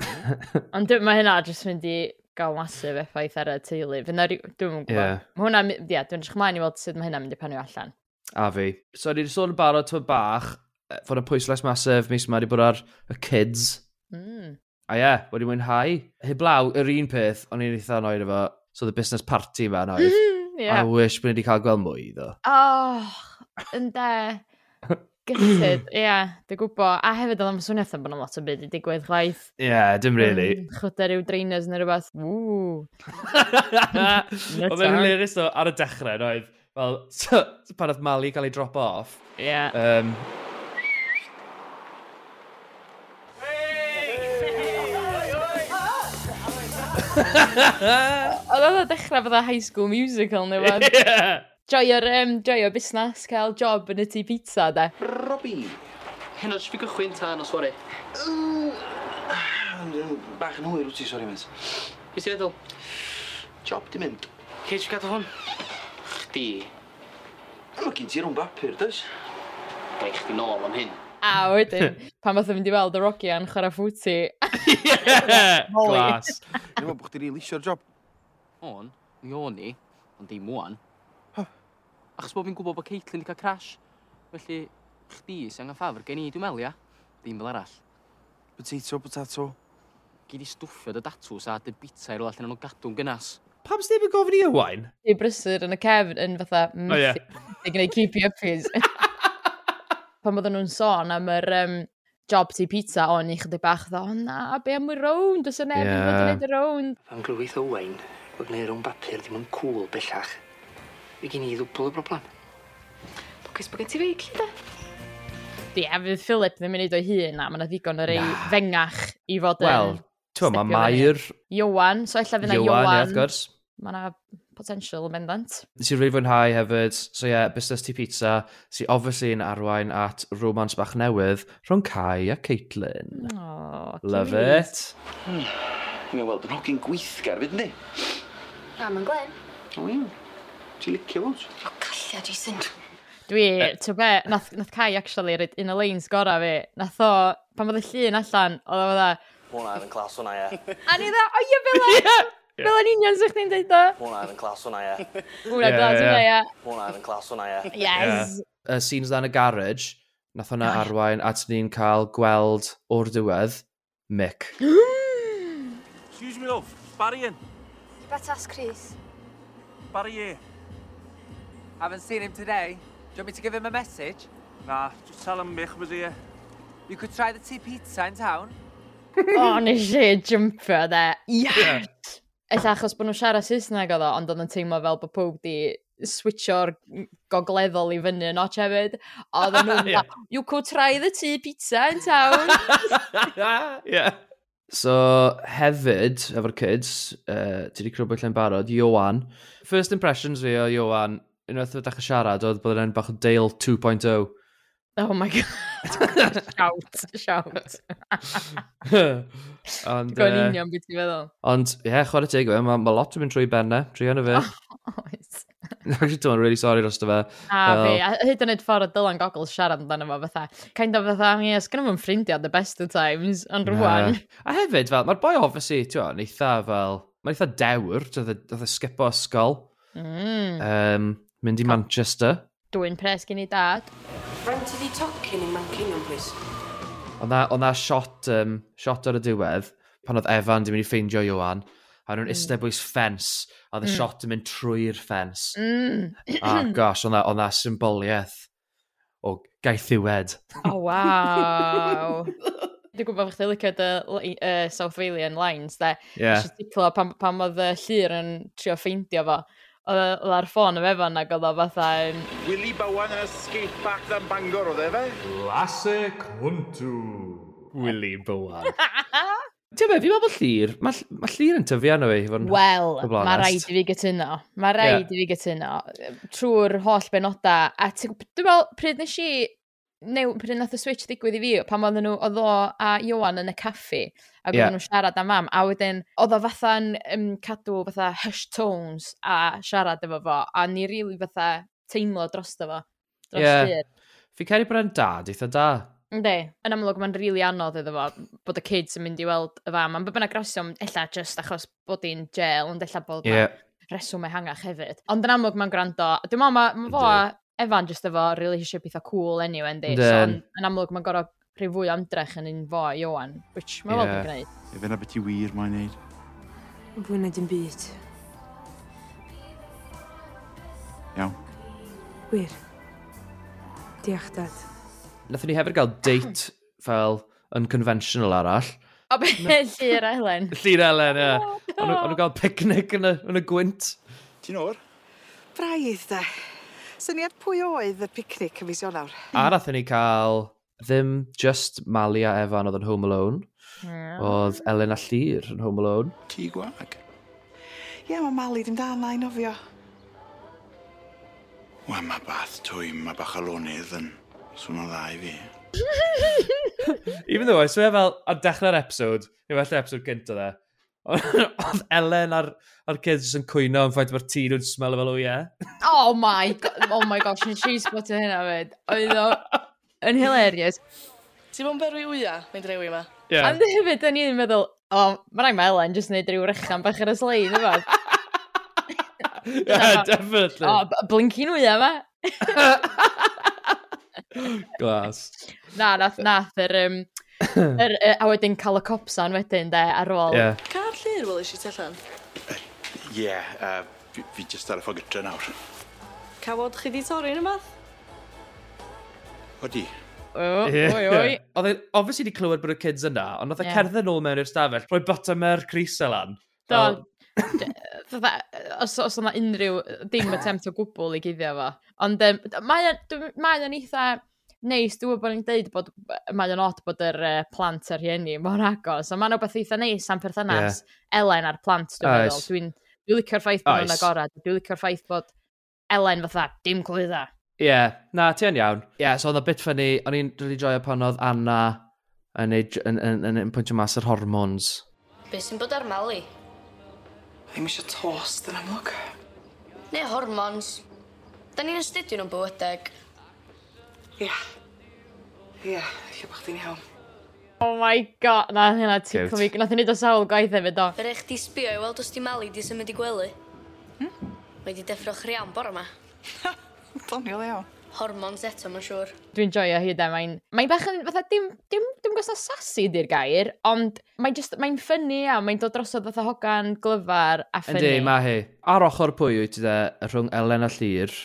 Ond mae hynna jyst mynd i gael masif effaith ar y teulu. Fyna, dwi'n gwybod. Yeah. Mae hwnna, ie, yeah, dwi'n edrych mlaen i weld sut mae hynna'n mynd i panio allan. A fi. So, ni wedi sôn yn barod twy bach, e, fod y pwyslais masif mis yma wedi bod ar y kids. Mm. A ie, yeah, wedi mwynhau. Heblaw, yr un peth, o'n i'n eitha anoed efo, so the business party yma anoedd. yeah. I wish bod ni wedi cael gweld mwy, ddo. Oh, ynde. Gytid, ie, yeah, dwi'n gwybod. A hefyd oedd am swniaeth am bod yna lot o byd i digwydd chwaith. Ie, yeah, dim mm, really. Mm, Chwda yw drainers neu rhywbeth. Ww. Oedd e'n hilarious o ar y dechrau, oedd. Fel, so, pan oedd Mali cael ei drop off. Ie. Yeah. Um, Oedd oedd dechrau fydda high school musical neu fan. Yeah. Joio'r um, joio busnes, cael job yn y tu pizza, de. Robi, hyn oes fi gychwyn ta o sori. Bach yn hwyr wyt ti, sori, mes. Be ti'n meddwl? Job di mynd. Cei fi gadw hwn? Chdi. Mae gen ti rhwng bapur, does? Gai chdi nôl am hyn. A wedyn, pan fath o fynd i weld y Rocky a'n chwarae ffwti. Glas. Dwi'n meddwl bod chdi'n rili isio'r job. On, mi o'n i, ond dim mwan. Achos bod fi'n gwybod bod Caitlin wedi cael crash. Felly, chdi sy'n angen ffafr gen i, dwi'n meddwl, ia? Dim fel arall. Potato, potato. Gyd i stwffio dy datws a dy bita rola allan nhw'n gadw'n gynas. Pam sydd ddim yn gofyn i ywain? I brysur yn y cefn yn fatha... O ie. Dwi'n gwneud keep you up pan oedden nhw'n sôn am yr um, job tu pizza, o'n i chydig bach ddo, o na, be am y rownd, os yna neb yn fod yn gwneud y rownd. Am grwyth o wain, bod gwneud rownd bapur ddim yn cwl bellach. Fi gen i ddwbl y broblem. Bwcus bod gen ti feig, da? Di, a fydd Philip ddim yn neud o'i hun na, mae yna ddigon o rei nah. fengach i fod yn... Wel, ti'n ma, Mair... Iowan, so ella fydd yna Iowan. Iowan, ie, gwrs. Mae yna potential yn mendant. Nes i really fwynhau hefyd, so ie, yeah, Busnes Tea Pizza, sy obviously yn arwain at romans bach newydd rhwng Kai a Caitlin. Oh, Love cute. it. Hmm. Mi'n weld yn hogyn gweithgar, fyd, ni? A, mae'n glen. O, ie. Ti'n licio fod? O, callia, Jason. Dwi, ti'n be, nath, nath Kai actually rhaid un o leins gora fi. Nath o, pan bod y llun allan, oedd o fydda... Hwna, yn clas hwnna, ie. A ni dda, o ie, fel Fel yn union sy'ch chi'n deud o. Hwna yn clas hwnna, ie. Mwna'n glas hwnna, ie. Hwna yn clas hwnna, ie. Yes. Y scenes dan y garage, nath hwnna arwain at ni'n cael gweld o'r diwedd Mick. Excuse me, love. Barry in. You better ask Chris. Barry here. Haven't seen him today. Do you want me to give him a message? Nah, just tell him Mick was here. You could try the tea pizza in town. oh, nes i jumper there. Yes! Yeah. Ella achos bod nhw'n siarad Saesneg oedd o, ond oedd yn teimlo fel bod pob di switcho'r gogleddol i fyny yn och hefyd. Oedd nhw'n yeah. you could try the tea pizza in town. yeah. So, hefyd, efo'r kids, uh, ti wedi crwbwyll yn barod, Johan. First impressions fi o Johan, unwaith o ddechrau siarad, oedd bod yn bach o Dale 2.0. Oh my god. shout, shout. ond... Gwyn union beth i feddwl. Ond, ie, yeah, chwarae teg e, mae ma lot yn mynd trwy bennau, trwy yna fe. Oes. Actually, dwi'n really sorry dros fe. A fi, a hyd yn oed ffordd o Dylan Gogol siarad amdano fo fatha. Kind of fatha, ie, yes, gynnu fo'n ffrindiau the best of times, ond rwan. A hefyd, fel, mae'r boi obviously, ti'n o'n eitha fel, mae'n eitha dewr, oedd y sgipo ysgol. Mm. Um, mynd i Manchester dwy'n pres gen i dad. Rented i tocyn i Mancingham, please. Ond na, ond na shot, um, shot ar y diwedd, pan oedd Evan di mynd i ffeindio Johan, a nhw'n mm. istedd bwys ffens, a oedd y mm. shot yn mynd trwy'r ffens. Mm. a gosh, ond na, ond na symboliaeth o gaethiwed. O, oh, waw. Dwi'n gwybod bod chdi'n licio dy uh, South Walian Lines, de. Yeah. Nes i pan, pan oedd y llir yn trio ffeindio fo oedd ar ffôn y fefan ac oedd o fatha... Um... Willy Bowen yn y skate park dan Bangor oedd e fe? Classic Huntw. Willy Bowen. Ti'n meddwl, fi'n meddwl llir, mae ma llir yn tyfu arno fi. Wel, mae rhaid i fi gytuno. Mae rhaid yeah. i fi gytuno. Trwy'r holl benoda. A ti'n meddwl, pryd nes i new, pryd nath y switch ddigwydd i fi, pan oedden nhw, oedd o a Iwan yn y caffi, a gwrdd yeah. nhw siarad am mam, a wedyn, oedd o fatha'n um, cadw fatha hush tones a siarad efo fo, a ni rili really fatha teimlo dros fo. Dros yeah. Fi ei bod yn dad, eitha da. Ynddi, yn amlwg mae'n rili really anodd iddo fo bod y kids yn mynd i weld y fam. Am bod yna grasiwm, ella just achos bod hi'n jail, ond ella bod yeah. reswm ehangach hefyd. Ond yn amlwg mae'n gwrando. Dwi'n meddwl, mae ma fo Evan just efo relationship eitha cool anyway, yndi? So, yn, yn amlwg, mae'n gorau rhyw fwy o amdrech yn un fo i Owen, which mae'n yeah. fel gwneud. Efe na beth i wir mae'n neud? Fwy na dim byd. Iawn. Wir. Diolch, dad. Nathon ni hefyd gael date fel unconventional arall. O be, Llyr Elen. Llyr Elen, ie. Ond nhw'n cael picnic yn y, yn y gwynt. Ti'n o'r? Braidd, da. Syniad pwy oedd y picnic y fisionawr? A nathon ni cael ddim just Mali a Evan oedd yn Home Alone. Mm. Oedd Elen a Llyr yn Home Alone. Ti gwag. Ie, yeah, mae Mali dim dan i nofio. Wel, mae bath twym, mae bach alonydd yn swnio dda i fi. Even though, I swear fel, ar dechrau'r episod, neu well episod gyntaf dde, Oedd Elen a'r, ar kids yn cwyno yn ffaith mae'r tŷ nhw'n smel fel o ie. Oh my, god, oh my gosh, nes i spotio hynna fyd. Oedd o yn hilarious. Ti'n mwyn berwi wya, mynd rewi yma? Ie. Yeah. Ond hefyd, da ni'n meddwl, o, oh, mae rhaid mae Elen jyst wneud rhyw rechan bach ar y slein, efo. yeah, definitely. O, oh, blinkin wya yma. Glas. Na, nath, nath, yr... Um, er, er, a wedyn cael y copsan wedyn, de, ar ôl. Yeah. Car llir, wel eisiau allan? Ie, uh, yeah, uh, fi jyst ar y ffog ffogytra nawr. Cawod chi di torri yn y math? Odi. Oh, yeah. Oi, oi. Oedd e'n obviously di clywed bod y kids yna, ond oedd e yeah. cerdded nôl mewn i'r stafell, rhoi bottom e yr Cris lan. Do. os, os yna unrhyw dim attempt o gwbl i gyddio fo. Ond um, mae'n ma eitha neis, dwi'n bod ni'n deud bod mae o'n od bod yr uh, plant a'r hynny mor agos, ond mae'n rhywbeth eitha neis am perthynas yeah. Elen a'r plant, dwi'n meddwl. Dwi'n dwi licio'r ffaith bod nhw'n agorad, dwi'n licio'r ffaith bod Elen fatha, dim clwydda. Ie, yeah. na, ti yn iawn. Ie, yeah, so oedd y bit ffynnu, o'n i'n really joio pan oedd Anna yn, yn, yn, yn, yn pwyntio mas yr hormones. Be sy'n bod ar Mali? Ddim eisiau tost yn amlwg. Neu hormons. Da ni'n astudio nhw'n bywydeg. Ie. Yeah. Ie, lle bo chdi'n iawn. Oh my god, na hynna ti'n fi. Nath ni wneud o sawl gwaith hefyd o. Fyr eich di sbio i weld os di Mali di symud i gwely. Hmm? Mae di deffro rian bore yma. Doniol iawn. Hormons eto, mae'n siŵr. Dwi'n joio hyd e, mae'n... Mae'n bach yn... Fatha, dim, dim, dim gos na sassy di'r gair, ond mae'n just... Mae'n ffynnu a mae'n dod drosodd fatha hogan glyfar a ffynnu. Yndi, mae hi. Ar ochr pwy wyt ti de, rhwng Elen a Llyr.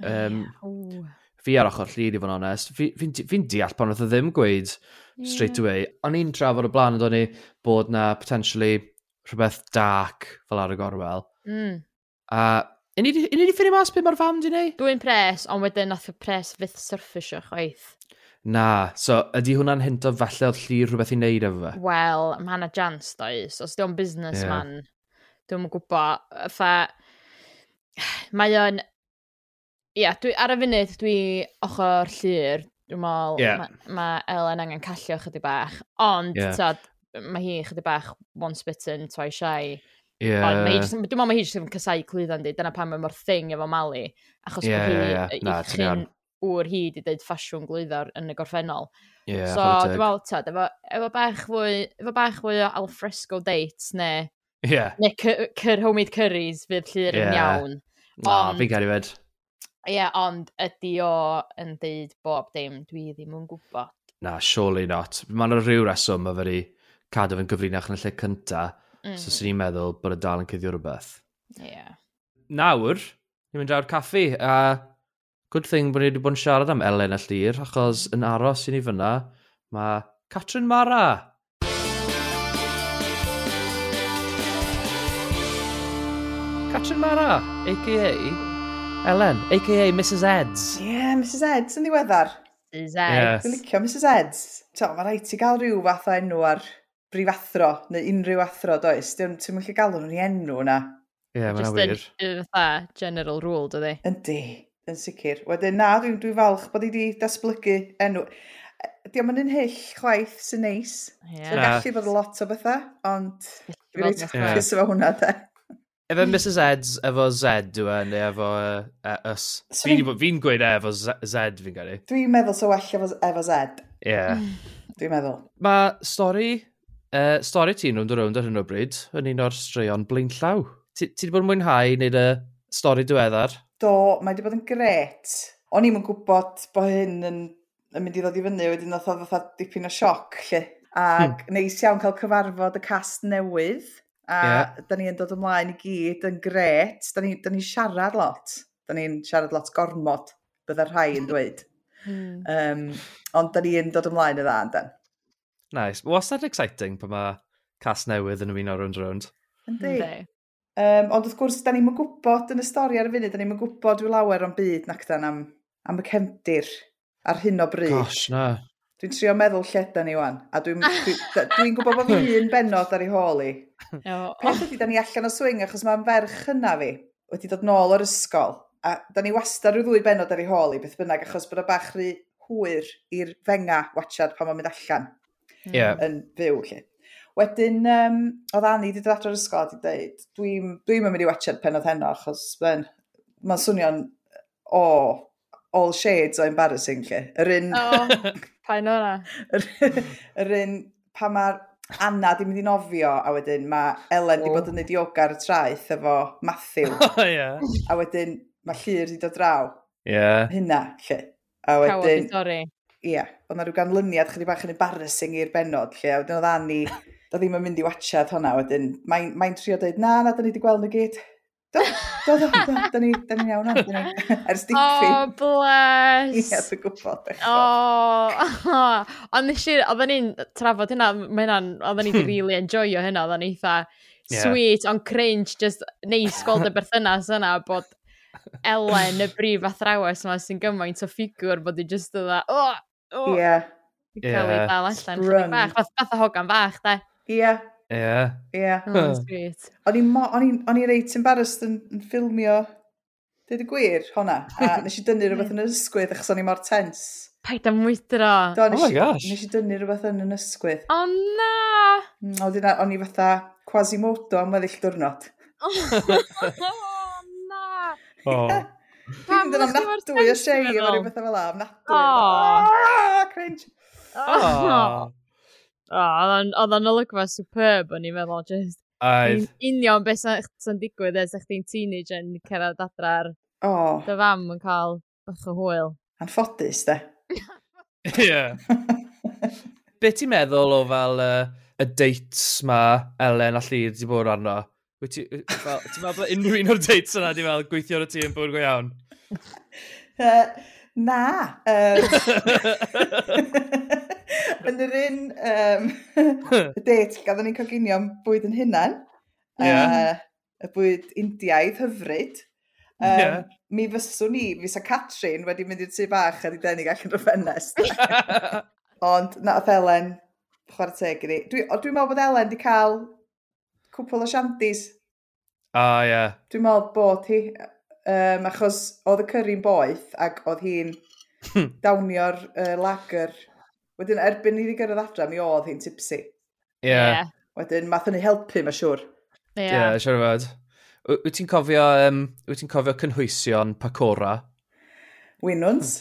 Um, yeah fi ar ochr llun i fod yn onest, fi'n fi, fi, fi deall pan oedd o ddim gweud straight away. O'n i'n trafod o blaen yn o'n i bod na potentially rhywbeth dark fel ar y gorwel. Mm. A Yn i wedi ffynu mas beth mae'r fam di neud? Dwi'n pres, ond wedyn nath y pres fydd syrffisio chwaith. Na, so ydy hwnna'n hinto falle oedd llir rhywbeth i wneud efo fe? Wel, mae hana jans does, os diolch business yeah. man. Dwi'n gwybod, fa... Mae o'n Ia, dwi, ar y funud dwi ochr llyr, dwi'n meddwl yeah. mae ma Ellen angen callio chydig bach, ond yeah. mae hi chydig bach once bitten, twice shy. Yeah. Dwi'n meddwl mae hi jyst yn casau clwyddau di, dyna pan mae mor thing efo Mali, achos yeah, bod hi yeah, yeah. uchyn wr hi wedi dweud ffasiwn glwyddor yn y gorffennol. Yeah, so, dwi'n meddwl, tad, efo, efo, bach fwy, efo bach fwy o alfresco dates neu, yeah. cyr, cyr homemade curries fydd llyr yeah. yn iawn. No, fi'n cael ei fed. Ie, yeah, ond ydy o yn deud bob dim, dwi ddim yn gwybod. Na, surely not. Mae yna rhyw reswm mae fyddi cadw fe'n gyfrinach yn y lle cynta, mm. so sy'n ni'n meddwl bod y dal yn cyddio rhywbeth. Ie. Yeah. Nawr, ni'n mynd draw'r caffi, a good thing bod ni wedi bod yn siarad am Elen a Llyr, achos yn aros i ni fyna, mae Catrin Mara. Catrin Mara, a.k.a. Ellen, a.k.a. Mrs Eds. Ie, yeah, Mrs Eds yn ddiweddar. Mrs Eds. Dwi'n licio Mrs Eds. To, mae rhaid ti gael rhyw fath o enw ar brifathro, neu unrhyw athro, does? Dwi'n ti'n mwyn galw nhw'n ei enw na. Ie, yeah, mae'n wir. Just fatha general rule, dydy. Yndi, yn sicr. Wedyn, na, dwi'n dwi falch bod i wedi datblygu enw. Diolch yn hyll chwaith sy'n neis. Yeah. So, gallu bod lot o bethau, ond... Dwi'n reit chwys efo hwnna, de. Efo hmm. Mrs Eds, efo Z yw e, neu efo uh, us. So fi'n fi gweud e efo Z Z fi'n gyrru. Dwi'n meddwl so well efo, efo Z. Ie. Yeah. Dwi'n meddwl. Mae stori, uh, stori ti nhw'n dod rownd ar hyn o bryd yn un o'r straeon blaen llaw. Ti wedi bod yn mwynhau wneud y stori diweddar? Do, mae wedi bod yn gret. O'n i'n gwybod bod hyn yn, yn mynd i ddod i fyny wedyn oedd oedd dipyn o sioc lle. Ac hmm. neis iawn cael cyfarfod y cast newydd A yeah. da ni yn dod ymlaen i gyd yn gret. Da ni'n ni siarad lot. Da ni'n siarad lot gormod, bydda rhai yn dweud. Mm. Um, ond da ni'n dod ymlaen y dda, dan. Nice. that exciting pan mae cas newydd yn ymuno round round. Yndi. Um, ond wrth gwrs, da ni'n gwybod yn y stori ar y funud, da ni'n gwybod yw lawer o'n byd nac dan am, am y cefndir ar hyn o bryd. Gosh, na. Dwi'n trio meddwl lleda ni wan, a dwi'n dwi, dwi gwybod bod un benod ar ei hôl i. Peth ydy, da ni allan o swing, achos mae'n ferch yna fi wedi dod nôl o'r ysgol. A da ni wastad rhyw ddwy benod ar ei hôl i beth bynnag, achos bod y bach rhy hwyr i'r fenga watchad pan mae'n mynd allan yeah. yn fyw lle. Wedyn, um, oedd Annie wedi dod adro'r ysgol wedi dweud, dwi'n dwi mynd i watchad penodd heno, achos mae'n ma swnio'n o all shades o embarrassing lle. Yr un... O, pa'n o'na. Yr un, pa mae'r Anna di mynd i nofio, a wedyn mae Ellen oh. di bod yn neud yoga ar y traeth efo Matthew. Oh, yeah. A wedyn mae Llyr di dod draw. Yeah. Hynna, lle. A wedyn... Cawod i Ie, yeah, oedd na rhyw ganlyniad chydig bach yn embarrassing i'r benod, lle, a wedyn oedd Annie, da ddim yn mynd i watchad hwnna, wedyn mae'n mae trio dweud, na, na, da ni wedi gweld nhw gyd. Do, do, do, do, da ni, da ni'n iawn am, ers oh, dipyn. Oh, bless. Ie, dwi'n gwybod. O, ond nes i, oedden ni'n trafod hynna, mae hynna'n, oedden ni'n really enjoyo hynna, oedden ni eitha sweet, ond cringe, just neis gweld y berthynas yna, bod Ellen, y brif athrawes yma sy'n gymaint o ffigwr, bod i just ydda, o, o. Ie. Cael ei dal allan, chydig bach, fath o hogan fach, da. Ie, Ie. Ie. Oh, o'n i'n reit embarrassed yn, yn ffilmio Dyd y gwir, honna. A nes i dynnu rhywbeth yn yr ysgwydd achos o'n i mor tens. Paid am mwydro. Do, nes, oh my i, nes i dynnu rhywbeth yn yn ysgwydd. O oh, na! Mm, o, dyna, o'n i fatha Quasimodo am weddill diwrnod. O oh, na! O. Dwi'n mynd yn ofnadwy o shei efo rhywbeth fel la, ofnadwy. O! Cringe! O! Oedd o'n olygfa superb o'n i'n meddwl, just... Oedd. Union beth sy'n sy digwydd ers eich di'n teenage yn cerdded adra ar... O. Oh. Dy fam yn cael bach o hwyl. Anffodus, de. Ie. Be ti'n meddwl o fel uh, y dates ma Elen a Llyr wedi bod arno? Ti'n meddwl unrhyw un o'r dates yna di fel gweithio ar y tîm bwyd go iawn? Na. Um, yn yr un um, det, gaddon ni'n coginio am bwyd yn hunan. Yeah. Uh, y bwyd Indiaidd hyfryd. Um, yeah. Mi fyswn ni, fysa Catrin wedi mynd i'r tu bach a di denig allan o'r ffenest. Ond na oedd Elen, chwarae teg i ni. Dwi'n dwi, dwi meddwl bod Elen di cael cwpl o siantis. O, ie. Yeah. Dwi'n meddwl bod hi, Um, achos oedd y cyrri'n boeth ac oedd hi'n hmm. dawnio'r uh, lager. Wedyn erbyn i fi gyrraedd adra, mi oedd hi'n tipsy. Ie. Yeah. Wedyn math yn ei helpu, mae siwr. Ie, yeah. yeah, siwr fod. Wyt ti'n cofio, um, wyt ti'n cofio cynhwysion pacora? Winwns.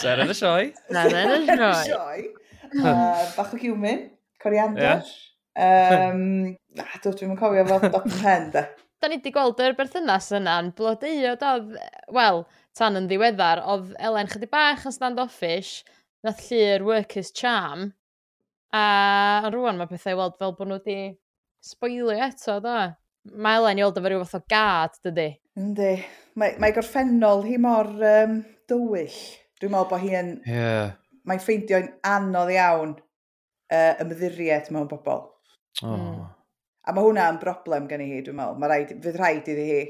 Ser yn y sioe. Ser yn y sioe. Bach o giwmin, coriander. Yeah. Um, na, Dw, dwi'n cofio fel dop yn pen, da. Da ni wedi gweld yr berthynas yna'n blodeuod oedd, wel, tan yn ddiweddar, oedd Elen chydig bach yn stand-offish, nath llir workers charm, a rwan mae pethau weld fel bod nhw wedi sboilio eto, da. Mae Elen i weld efo rhyw fath o gad, dydy. Yndi. Mae, mae gorffennol hi mor um, dywyll. Dwi'n meddwl bod hi yn... Yeah. Mae'n ffeindio'n anodd iawn uh, ymddiried mewn bobl. Oh. A mae hwnna yn broblem gen i hi, dwi'n meddwl. Mae rhaid, fydd rhaid iddi hi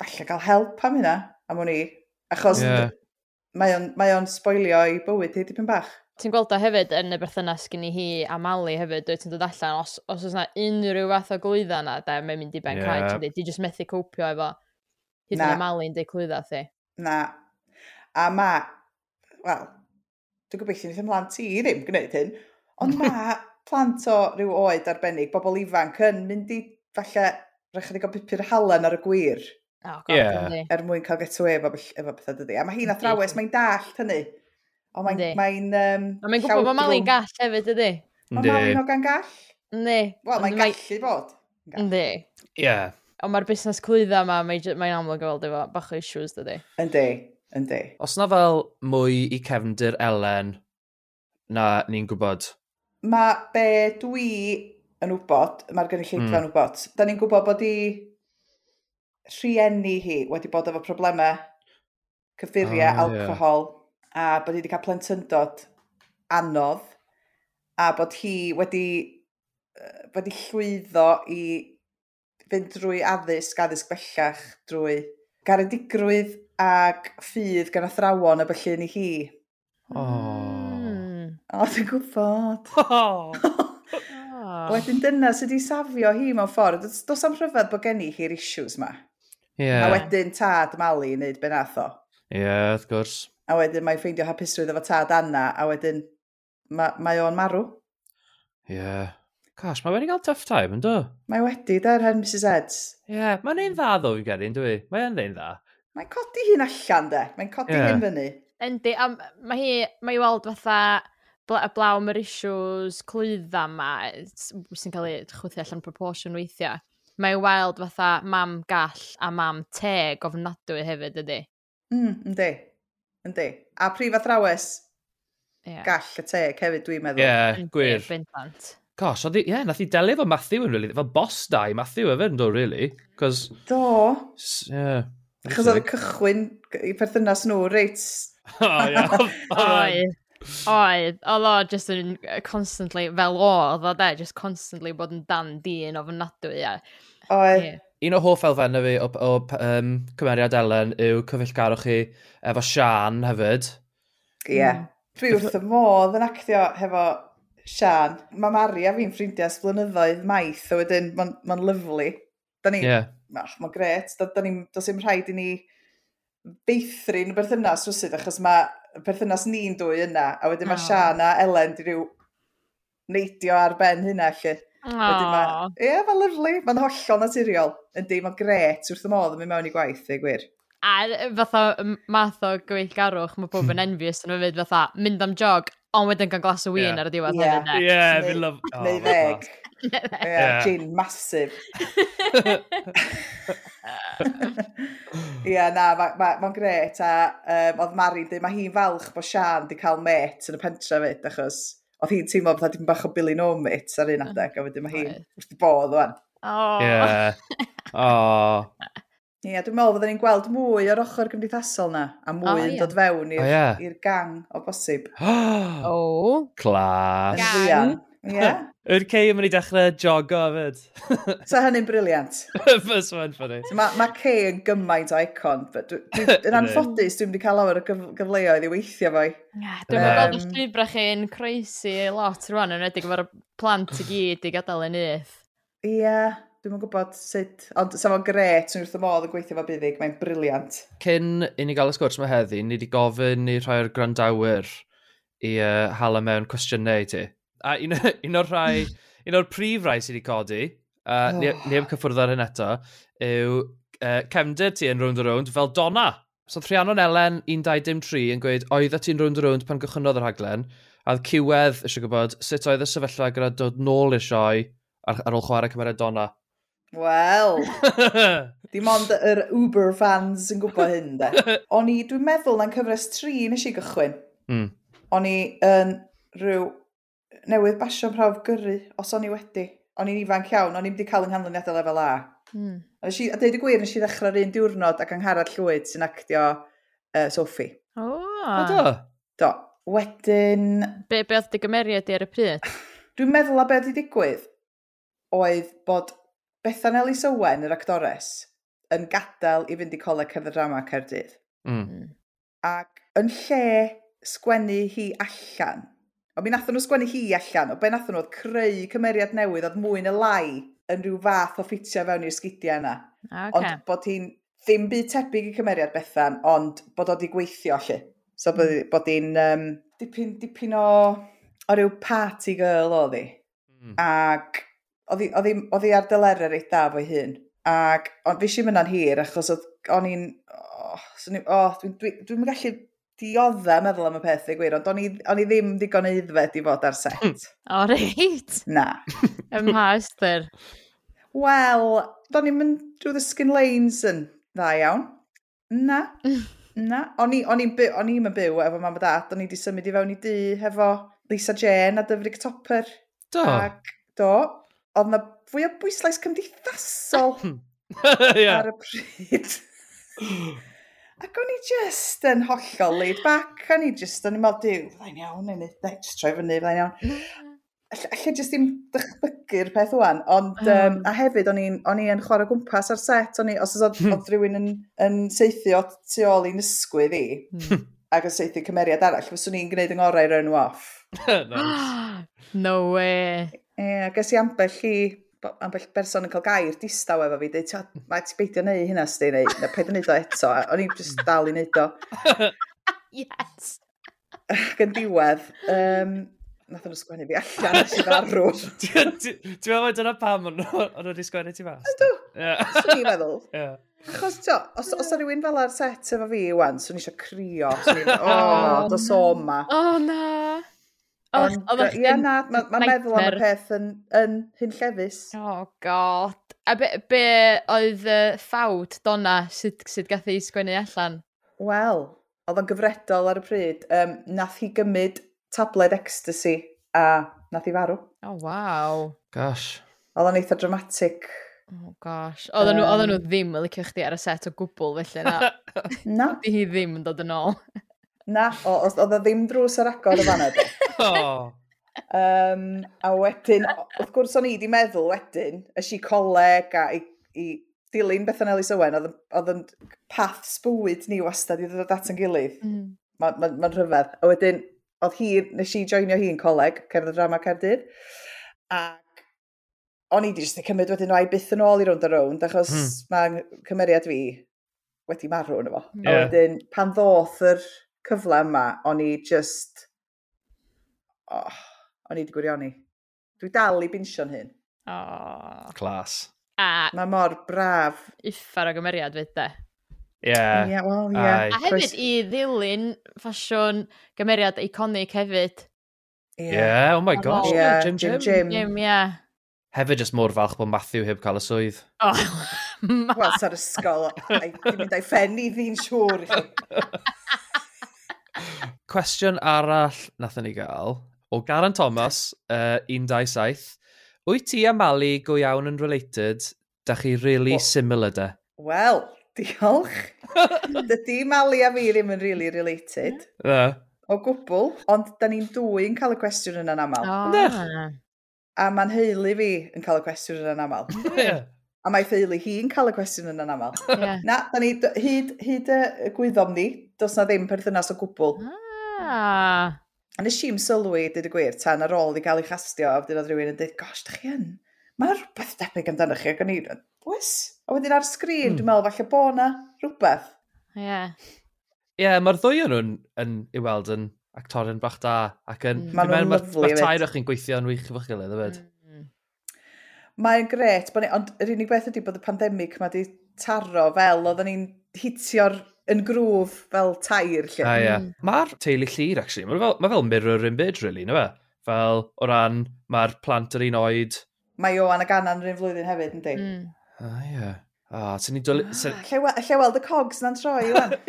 falle gael help am hynna, am hwn i. Achos yeah. mae o'n, mae on spoilio i bywyd hi dipyn bach. Ti'n gweld o hefyd yn y berthynas gen i hi a Mali hefyd, dwi ti'n dod allan, os, os oes yna unrhyw fath o glwydda yna, da, mae'n mynd i ben yeah. cael, ti'n just methu cwpio efo hyd yn Mali'n deud clwydda thi. Na. A ma, wel, dwi'n gobeithio wnaeth ymlaen ti ddim gwneud hyn, ond ma plant o ryw oed arbennig, bobl ifanc yn mynd i falle rhaid i gael pupur halen ar y gwir. Oh, God, yeah. Er mwyn cael get away efo, efo pethau dydy. A mae hi'n athrawes, mae'n dallt hynny. O, mae'n... Mae'n um, mae gwybod bod Mali'n gall hefyd, ydy? Mae Mali'n o gan gall? Ne. Wel, mae'n gallu bod. Yndi. Ie. Ond mae'r busnes clwydda yma, mae'n mae amlwg fel efo bach o issues, dydy? Yndi, yndi. Os na fel mwy i cefndir Elen na ni'n gwybod mae be dwi yn wybod, mae'r gynulleidfa mm. yn wybod, da ni'n gwybod bod i rhieni hi wedi bod efo problemau cyffuriau, ah, alcohol, yeah. a bod hi wedi cael plentyndod anodd, a bod hi wedi, wedi llwyddo i fynd drwy addysg, addysg bellach, drwy garedigrwydd ac ffydd gan athrawon y byllu i hi. Oh. O, dwi'n gwybod. Oh. Wedyn dyna sydd wedi safio hi mewn ffordd. Does, does am rhyfedd bod gen i hi'r issues ma. Yeah. A wedyn tad Mali i wneud benath o. Ie, yeah, wrth gwrs. A wedyn mae'n ffeindio hapusrwydd efo tad Anna, a wedyn ma, mae o'n marw. Ie. Yeah. Gosh, mae wedi cael tough time, ynddo? Mae wedi, da, hen Mrs Eds. Ie, yeah, mae'n ein dda ddo i geri, dwi. Mae'n ein dda. Mae'n codi hi'n allan, de. Mae'n codi yeah. hyn fyny. Yndi, a mae hi, mae i weld fatha bla, blaw mae'r issues clwydda ma sy'n cael ei chwythu allan proportion weithiau. Mae weld fatha mam gall a mam teg ofnadwy hefyd ydy. Mm, yndi. Yndi. A prif athrawes yeah. gall y teg hefyd dwi'n meddwl. Ie, yeah, gwir. Bendant. Gosh, ie, yeah, nath i delio fo Matthew yn, really. Fo boss dau Matthew efo yn do, really. Cos... Do. Yeah. Achos oedd y cychwyn i perthynas nhw, reit. O, ie. Oedd, oedd o just yn constantly, fel o, oedd o de, just constantly bod yn dan dyn o fynadwy, ie. Oedd. Yeah. Un o hoff elfennau fi o, o um, cymeriad Ellen yw cyfeillgarwch chi efo Sian hefyd. Ie. Yeah. Mm. Dwi wrth y modd yn actio hefo Sian. Mae Mari a fi'n ffrindiau sblynyddoedd maith, a wedyn mae'n ma, ma lyflu. Da ni, yeah. mae'n gret, da, da ni, does dim rhaid i ni beithrin y berthynas rwysydd, achos mae perthynas ni'n dwy yna, a wedyn oh. mae Sian a Ellen di ryw neidio ar ben hynna, lle. Oh. Ie, yeah, mae'n lyflu, mae'n hollol naturiol. Yndi, mae'n gret wrth y modd yn mynd mewn i gwaith, ei gwir. A fatha, math o gweithgarwch, mae pob yn hmm. envious yn fyd fatha, mynd am jog, ond wedyn gan glas o win yeah. ar y diwedd. Ie, yeah. yeah, fi lyf... Oh, Neu ddeg. Ie, yeah, gin masif. Ie, yeah, na, mae'n ma, ma gret. A um, oedd Mari, dweud, mae hi'n falch bod Sian wedi cael met yn y pentra fyd, achos oedd hi'n teimlo bod dim bach o Billy No mit ar un adeg, a wedyn mae hi'n wrth i bodd o'n. Oh. Yeah. Oh. Ie, yeah, dwi'n meddwl fydden ni'n gweld mwy o'r ochr gymdeithasol na, a mwy oh, yn yeah. dod fewn i'r oh, yeah. gang o bosib. oh! Clas! Gang! Ie. Yr cei yn mynd i dechrau jogo hefyd. so hynny'n briliant. Fys ma'n ffynnu. Mae ma Kay yn gymaint o icon. but dwi, dwi, Yn anffodus, dwi'n wedi cael awr o gyf gyfleoedd i weithio fo'i. Dwi'n meddwl bod llwybra chi'n croesi lot rwan yn edrych efo'r plant i gyd i gadael yn uth. Ie, yeah, dwi'n yn gwybod sut, ond sef o'n gret, yn wrth y modd yn gweithio fo buddig, mae'n briliant. Cyn i ni gael y sgwrs mae heddi, ni wedi gofyn i rhai o'r grandawyr i uh, hala mewn cwestiynau i ti. A un, un o'r rhai, un o'r prif rai sydd wedi codi, uh, oh. ni heb cyffwrdd ar hyn eto, yw uh, cefnder ti yn round o round fel Donna. So Rhiannon Elen 123 yn gweud, oedd ti'n round o round pan gychwynodd yr haglen, a cywedd eisiau gwybod sut oedd y sefyllfa gyda dod nôl i sioe ar, ar ôl chwarae cymeriad Donna. Wel, dim ond yr Uber fans yn gwybod hyn, de. O'n i, dwi'n meddwl na'n cyfres tri nes i gychwyn. Mm. O'n i yn rhyw newydd basio prawf gyrru, os o'n i wedi. O'n i'n ifanc iawn, o'n i wedi cael yng nghanlyniadau lefel A. Mm. A, i, a dweud y gwir, nes i ddechrau'r un diwrnod ac angharad llwyd sy'n actio uh, Sophie. O! o do? Do. Wedyn... Be, be oedd dy gymeriad i ar y pryd? Dwi'n meddwl a be oedd i digwydd oedd bod Bethan Elis Owen, yr actores, yn gadael i fynd i coleg cerdd drama Cerdydd. Mm. Hmm. Ac yn lle sgwennu hi allan, Ond mi nathon nhw sgwennu hi allan, o be nathon nhw oedd creu cymeriad newydd oedd mwy y lai yn rhyw fath o ffitio fewn i'r sgidiau yna. Okay. Ond bod hi'n ddim byd tebyg i cymeriad Bethan, ond bod o wedi gweithio allu. So bod, hmm. bod hi'n um, dipyn, dipyn o, o ryw party girl oedd hi. Mm. Ac oedd hi ar dylerer ei da fo'i hun. Ac, ond fi si mynd hir achos oedd, o'n i'n, oh, so, oh, dwi'n dwi, dwi, dwi gallu diodda e meddwl am y peth i gwir, ond o'n i, on i ddim digon eiddfed i fod ar set. Hmm. o reit. Na. Ym mha ystyr. Wel, do'n i'n mynd drwy the skin lanes yn dda iawn. Na. Na. O'n i'n byw, o'n yn byw efo mam a dad, o'n i wedi symud i fewn i dŷ hefo Lisa Jane a Dyfrig Topper. Do. Ac, do. Oedd na fwy o bwyslais cymdeithasol ar y pryd. Ac o'n i just yn hollol laid back, o'n i just yn ymwneud, diw, fydda'n iawn, neu just troi fyny, fydda'n iawn. Alla jyst ddim dychmygu'r peth o'n, ond, um, a hefyd, o'n i yn chwarae gwmpas ar set, o'n i, os oedd, hmm. oedd rhywun yn, yn seithio tu ôl i'n ysgwydd i, hmm. ac yn seithio cymeriad arall, fyswn i'n gwneud yng ngorau run off. no way. E, a ges i ambell i ambell berson yn cael gair distaw efo fi, dweud, mae ti beidio neu hynna sti, neu, neu paid yn neud o eto, a o'n i'n just mm. dal i neud o. yes! Ac yn diwedd, um, nath nhw sgwennu fi allan nes i farw. Ti'n meddwl dyna pam o'n nhw wedi sgwennu ti mas? Ydw, swn i'n meddwl. Achos, tio, os, os rhywun fel ar set efo fi wan, swn i eisiau crio, swn i'n, o, dos o ma. O na! Ond, oh, oh, ia, na, mae'n ma meddwl am y peth yn, yn hyn llefus. Oh, god. A be, be oedd y ffawd donna sydd, sydd gath ei sgwennu allan? Wel, oedd o'n gyfredol ar y pryd. Um, nath hi gymryd tabled ecstasy a nath hi farw. Oh, wow. Gosh. Oedd o'n eitha dramatic. Oh gosh. Oedden nhw, um, nhw ddim yn licio chdi ar y set o gwbl felly na. na. Di hi ddim yn dod yn ôl. Na, o, os oedd o ddim drws yr agor y fanna. oh. Um, a wedyn, wrth gwrs o'n i wedi meddwl wedyn, ys i coleg a i, i dilyn Bethan Elis Owen, oedd yn path sbwyd ni wastad i ddod at yn gilydd. Mm. Mae'n ma, ma rhyfedd. A wedyn, oedd hi, nes i joinio hi yn coleg, cerdd y drama Cerdydd, ac o'n i wedi jyst cymryd wedyn o ai byth yn ôl i rownd a rownd, achos mm. mae cymeriad fi wedi marw yn efo. Yeah. A wedyn, pan ddoth yr cyfle yma, o'n i just... Oh, o'n i wedi gwirioni. Dwi dal i binsio'n hyn. Oh. Clas. A... Mae mor braf. Uffar o gymeriad fyd de. Ie. Yeah. yeah, well, yeah. A hefyd i ddilyn ffasiwn gymeriad iconic hefyd. Yeah, yeah oh my gosh. Yeah, Jim Jim. Jim, Jim yeah. Hefyd jyst mor falch bod Matthew heb cael y swydd. Oh, Wel, sa'r ysgol, dwi'n mynd a'i ffenni ddi'n siŵr. cwestiwn arall nathon ni gael o Garan Thomas, uh, 127. Wyt ti a Mali go iawn yn related? Da chi really well, similar de? Wel, diolch. Dydy Mali a fi ddim yn really related. Na. O gwbl, ond da ni'n dwy yn cael y cwestiwn yna'n aml. Oh. Ah. A mae'n heulu fi yn cael y cwestiwn yna'n aml. yeah. A mae ffeili hi yn cael y cwestiwn yna'n aml. Yeah. Na, da ni, hyd, hyd y gwyddom ni, does na ddim perthynas o gwbl. Ah A nes i'n sylwi, dyd y gwir, tan ar ôl i gael ei chastio, a wedyn oedd rhywun yn dweud, gosh, da chi yn, mae rhywbeth debyg amdano chi, ac o'n i, wes? A wedyn ar sgrin, mm. dwi'n meddwl, falle bo na rhywbeth. Ie. Yeah. Ie, yeah, mae'r ddwy o'n nhw'n yn, i weld yn actorion bach da, ac yn, mm. dwi'n meddwl, mae'r tair o'ch chi'n gweithio yn wych efo'ch gilydd, yfyd. Hmm. Mae'n gret, ni, ond yr unig beth ydy bod y pandemig mae wedi taro fel oedden ni'n hitio'r yn grwf fel tair lle. A ia. Mm. Mae'r teulu llir, actually, mae fel, ma fel mirror in byd, really, no fe? Fel, o ran, mae'r plant yr un oed... Mae Ioan ag Anna'n un flwyddyn hefyd, yndi? Mm. A ia. Ah, ti'n ni doli... Lle weld y cogs na'n troi, Iwan.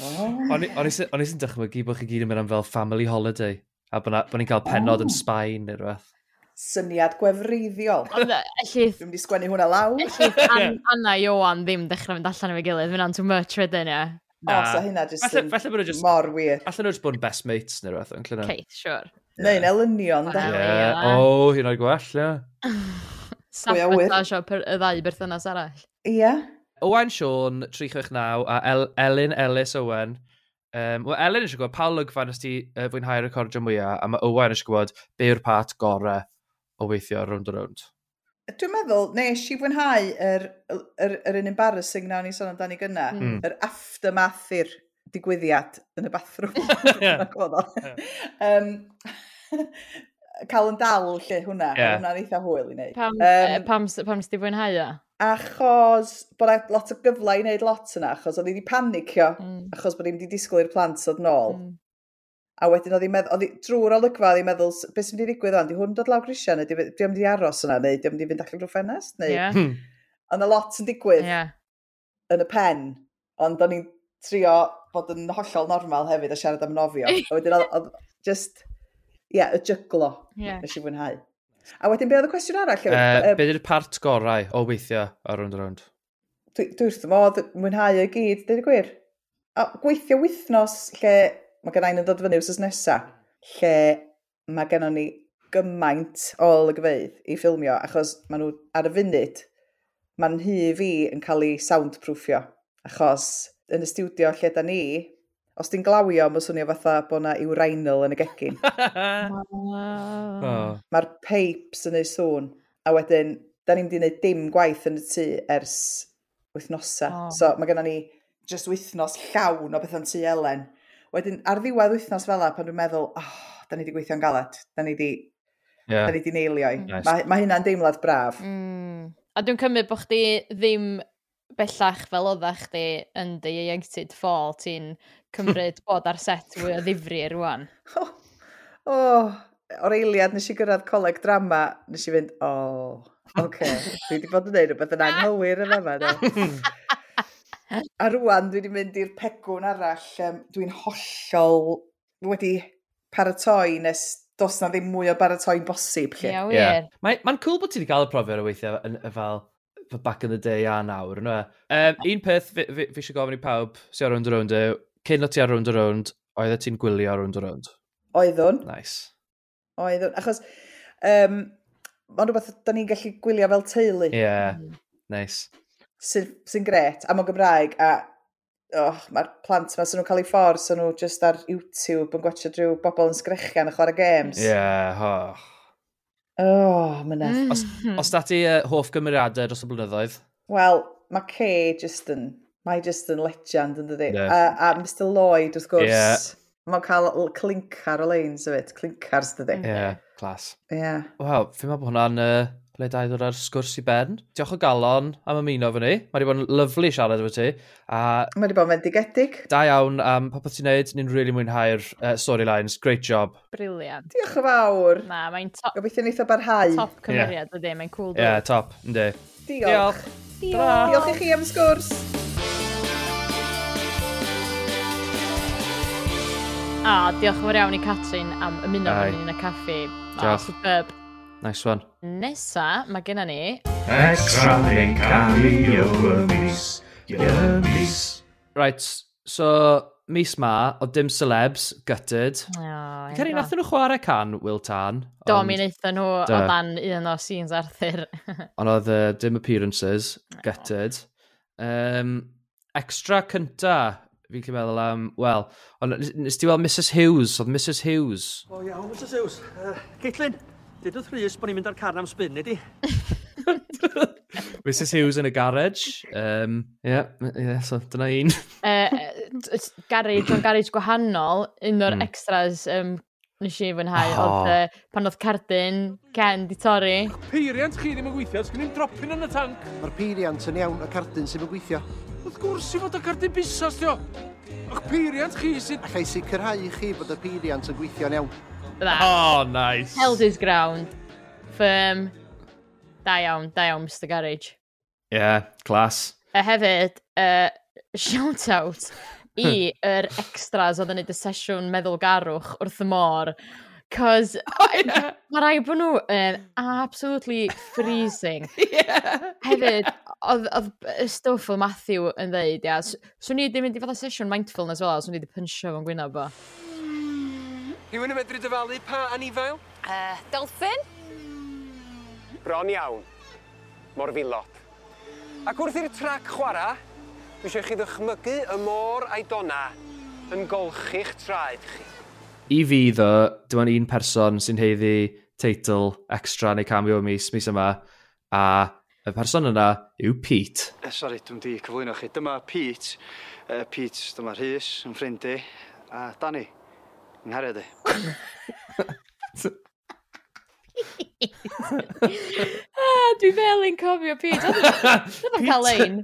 Mm. O'n i sy'n dychmygu bod chi gyd yn mynd am fel family holiday. A bod ni'n cael penod yn oh. Sbaen neu rhywbeth syniad gwefreiddiol. Ond ellith... Dwi'n mynd i sgwennu hwnna lawr. Ellith an, Anna Iowan ddim dechrau mynd allan efo'i gilydd, fyna'n too much wedyn, ie. Na. O, so hynna just, falle, falle bod just mor wir. Alla nhw'n just bod yn best mates neu rhywbeth, yn clynna. Keith, sure. Neu'n elynion, da. E, ie, o, hyn o'r gwell, ie. Sabotasio y ddau berthynas arall. Ie. Owen Sean, 369, a El Elin Ellis Owen. Um, Wel, Elin eisiau gwybod pa lygfan ysdi uh, fwynhau recordio mwyaf, a mae Owen eisiau gwybod be yw'r pat gorau o weithio ar round a round? Dwi'n meddwl, nes i fwynhau yr, yr, yr un embarrassing na ni sôn amdani gyna, mm. Hmm. yr aftermath i'r digwyddiad yn y bathroom. um, cael yn dal lle hwnna, yeah. hwnna'n eitha hwyl i wneud. Pam, um, pam, pam sydd wedi fwynhau o? Achos bod lot o gyfle i wneud lot yna, achos oedd i wedi panicio, mm. achos bod i'n wedi disgwyl i'r plant oedd nôl. Hmm. A wedyn oedd hi'n meddwl, oedd hi drwy'r olygfa, oedd hi'n meddwl, beth sy'n mynd i ddigwydd o'n, di hwn dod lawr grisia, neu di o'n mynd i aros yna, neu di o'n mynd i fynd allan drwy ffenest, neu... Yeah. Hmm. Ond y lot yn digwydd yeah. yn y pen, ond o'n i'n trio bod yn hollol normal hefyd a siarad am nofio. a wedyn oedd just, ie, yeah, y jyglo, yeah. nes i fwynhau. A wedyn, be oedd y cwestiwn arall? Uh, be ydy'r part gorau o weithio ar round round? Dwi wrth modd mwynhau y gyd, dweud y gwir. A gweithio wythnos lle mae gen i'n dod fyny wrth nesa, lle mae gen ni gymaint o olygfeidd i ffilmio, achos maen nhw ar y funud, mae'n hy fi yn cael ei soundproofio, achos yn y studio lle da ni, os ti'n glawio, mae'n swnio fatha bod na i'w reinl yn y gegin. oh. Mae'r pipes yn ei sŵn, a wedyn, da ni'n di wneud dim gwaith yn y tŷ ers wythnosau. Oh. So mae gennym ni just wythnos llawn o bethau'n tŷ Elen Wedyn, ar ddiwedd wythnos fel pan dwi'n meddwl, oh, da ni wedi gweithio'n galed, da ni wedi yeah. da ni wedi neilio. Nice. Mae, ma hynna'n deimlad braf. Mm. A dwi'n cymryd bod chdi ddim bellach fel oedda chdi yn dy ieuenctid ffôl, ti'n cymryd bod ar set fwy o ddifri rwan. oh, oh, o'r eiliad nes i gyrraedd coleg drama, nes i fynd, o, oh, oce, okay. dwi wedi bod yn neud rhywbeth yn anghywir yn yma. A rwan dwi wedi mynd i'r pegwn arall. Um, Dwi'n hollol wedi paratoi nes dos na ddim mwy o baratoi'n bosib. Ie, yeah. Yeah. Mae'n ma cool bod ti wedi cael y profiad o weithiau yn fel back in the day a nawr. No? Um, un peth fi, fi, fi eisiau gofyn i pawb sy'n ar round around yw, cyn o ti ar round a around, oeddet ti'n gwylio ar round a round? Oeddwn. Nice. Oeddwn. Achos, um, ond rhywbeth da ni'n gallu gwylio fel teulu. Ie, yeah. nice sy'n sy gret, am o Gymraeg, a oh, mae'r plant yma, sy'n nhw'n cael eu ffordd, sy'n nhw just ar YouTube yn gwachio drwy bobl yn sgrechian a chwarae games. Ie, yeah, oh. Oh, mynedd. Mm. Os, os mhm. dati uh, hoff gymeriadau dros y blynyddoedd? Wel, mae Kay just yn, mae just yn legend yn dydi. Yeah. A, a Mr Lloyd, wrth gwrs, yeah. mae'n cael clincar o leins o fyd, clincars dydi. Ie, yeah, clas. Ie. Yeah. Wel, fi'n meddwl bod hwnna'n uh, ble da i ddod ar sgwrs i ben. Diolch o galon am ymuno fy ni. Mae wedi bod yn lyflu siarad efo ti. A Mae wedi bod yn fendigedig. Da iawn am popeth ti'n neud. Ni'n really mwynhau'r uh, storylines. Great job. Briliant. Diolch yn fawr. Na, mae'n top. Gobeithio neitho barhau. Top cymeriad yeah. ydy, mae'n cool. Ie, yeah, top. Ynddi. Diolch. Diolch. Diolch. Diolch i chi am sgwrs. A, diolch yn fawr iawn i Catrin am ymuno yn y caffi. Diolch. Superb. Nice one. Nesa, mae gennym ni... Extra neu cameo y mis, y mis. Right, so mis ma, o dim celebs, gutted. Oh, Cari, nath nhw chwarae can Will Tan. Do, ond... mi wnaethon nhw o dan un o scenes Arthur. ond oedd uh, dim appearances, gutted. Um, extra cynta, fi'n cael meddwl am, wel, ond nes ti weld Mrs Hughes, oedd Mrs Hughes. O oh, iawn, yeah, Mrs Hughes. Uh, Caitlin, Dedwth Rhys bod ni'n mynd ar car am spin, nid? Mrs Hughes yn y garage. Um, yeah, yeah, so dyna un. uh, garage, o'n garage gwahanol, un o'r mm. extras um, nes i fwynhau, oh. oedd uh, pan oedd cardyn, Ken, di torri. Peiriant chi ddim yn gweithio, sgwn i'n dropin yn y tank. Mae'r peiriant yn iawn, y cardyn sy'n yn gweithio. Wrth gwrs i fod y cardyn busas, dio. Ach, peiriant chi sy'n... Allai sicrhau i chi bod y peiriant yn gweithio'n iawn. That. Oh, nice. Held his ground. Firm. Da iawn, da iawn, Mr Garage. Yeah, class. A hefyd, uh, shout-out i hmm. yr extras oedd yn neud y sesiwn meddwlgarwch wrth y môr. Cos oh, yeah. mae rai bod nhw yn absolutely freezing. yeah. Hefyd, oedd yeah. y stwff o Matthew yn dweud, ia, swn i wedi mynd i fath o sesiwn mindfulness fel, swn i wedi pynsio fo'n gwyno bo. Rhywun yn medru dyfalu pa anifail? Uh, dolphin? Bron iawn. Morfilod. Ac wrth i'r trac chwarae, dwi eisiau chi ddychmygu y môr a'i dona yn golchi'ch traed chi. I fi ddo, dyma un person sy'n heiddi teitl extra neu cameo mis, mis yma, a y person yna yw Pete. Eh, sorry, dwi'n di cyflwyno chi. Dyma Pete, uh, Pete, dyma Rhys, yn ffrindu, a Danny, Nghariad i. ah, dwi fel yn cofio Pete. Dwi'n yn cael ein.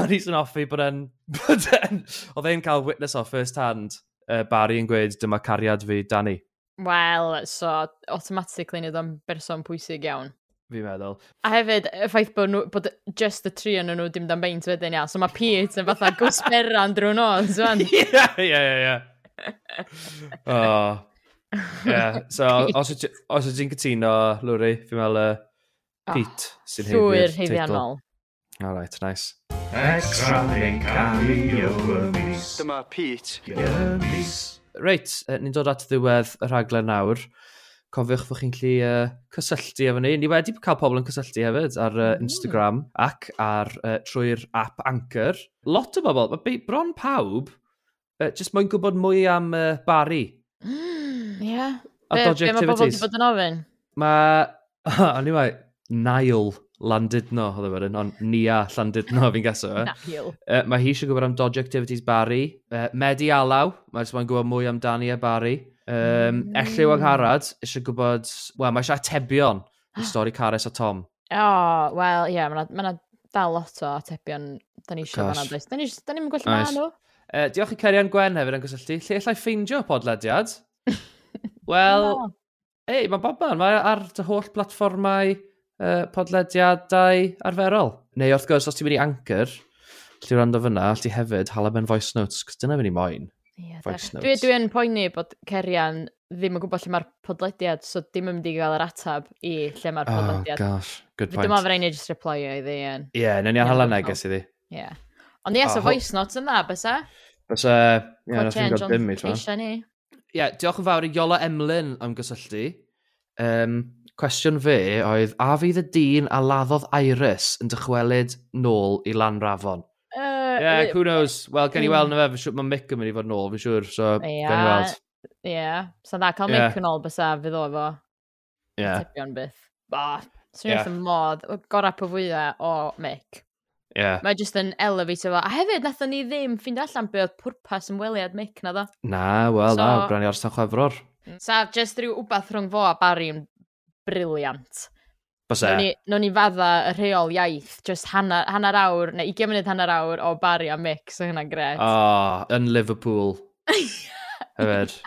Oedd hi'n offi bod e'n... Oedd e'n cael witness o first hand uh, Barry yn gweud dyma cariad fi, Danny. Wel, so automatically nid o'n berson pwysig iawn. Fi'n meddwl. A hefyd, y ffaith bod, nhw, bod just y tri yn nhw dim dan beint wedyn iawn. So mae Pete yn fatha gwsberan drwy nos, fan. Ie, ie, ie. oh. Yeah. So, os ydych chi'n cytuno, Lwri, fi'n meddwl uh, Pete oh, sy'n heiddi'r teitl. Heiddiannol. All right, nice. Extra yn cael ei mis. Dyma Pete. Mis. Reit, ni'n dod at ddiwedd y rhaglen nawr. Cofiwch fod chi'n lli uh, cysylltu efo ni. Ni wedi cael pobl yn cysylltu hefyd ar uh, Instagram mm. ac ar uh, trwy'r app Anchor. Lot o bobl, mae bron pawb uh, just mwyn gwybod mwy am uh, Barry. Mm, yeah. A be, dodgy be activities. Be mae pobl wedi bod yn ofyn? Mae, o'n i mai, Niall Landudno, oedd e wedyn, ond Nia Landudno fi'n gaso. E. Niall. Uh, mae hi eisiau gwybod am Dodge activities Barry. Uh, Medi Alaw, mae eisiau gwybod mwy am Dani a Barry. Um, mm. Elliw Angharad eisiau gwybod, wel, mae eisiau atebion i stori Cares a Tom. Oh, wel, ie, yeah, mae yna ma dal lot o atebion da ni eisiau fan'na. Da ni ddim yn gwella ma nhw. Uh, diolch i Cerian Gwen hefyd yn gysylltu. Lle allai ffeindio podlediad? Wel, ei, mae bob man, mae ar dy holl platfformau uh, podlediadau arferol. Neu wrth gwrs, os ti'n mynd i Anchor, lle rando fyna, allai hefyd hala mewn voice notes, cos dyna fynd i moyn. Yeah, voice da. notes. Dwi, dwi yn poeni bod Cerian ddim yn gwybod lle mae'r podlediad, so dim yn mynd i gael yr atab i lle mae'r podlediad. Oh, gosh, good point. Dyma fyna i ni just reply o iddi. Ie, yeah, nawn ni ar hala neges iddi. Ie. Yeah. Ond ie, so voice notes yn yna, bysa? Bysa, ie, nath i'n gael dim i ni. Ie, diolch yn fawr i Iola Emlyn am gysylltu. Um, cwestiwn fe oedd, a fydd y dyn a laddodd Iris yn dychwelyd nôl i Lanrafon? Ie, uh, yeah, who knows? Wel, gen i hmm. weld na fe, fi'n siŵr, mae Mick yn mynd i fod nôl, fi'n siŵr, so yeah, gen i weld. Ie, yeah. so dda, cael yeah. Mick yn ôl bysa, fydd o efo. Ie. Yeah. Tipion byth. Ba, swn i'n yeah. modd, gorau po fwyaf o Mick. Yeah. Mae jyst yn elevator fo. A hefyd, nathon ni ddim ffind allan be oedd pwrpas ymweliad Mick na ddo. Na, wel, so, na, brynu ar San Chwefror. Mm. Sa, jyst rhyw wbath rhwng fo a Barry yn briliant. Bysa. Nog ni, no ni fadda y rheol iaith, jyst hanner, hanner awr, neu 20 munud hanner awr o Barry a Mick, so hynna'n gret. Oh, yn Liverpool. Hefyd.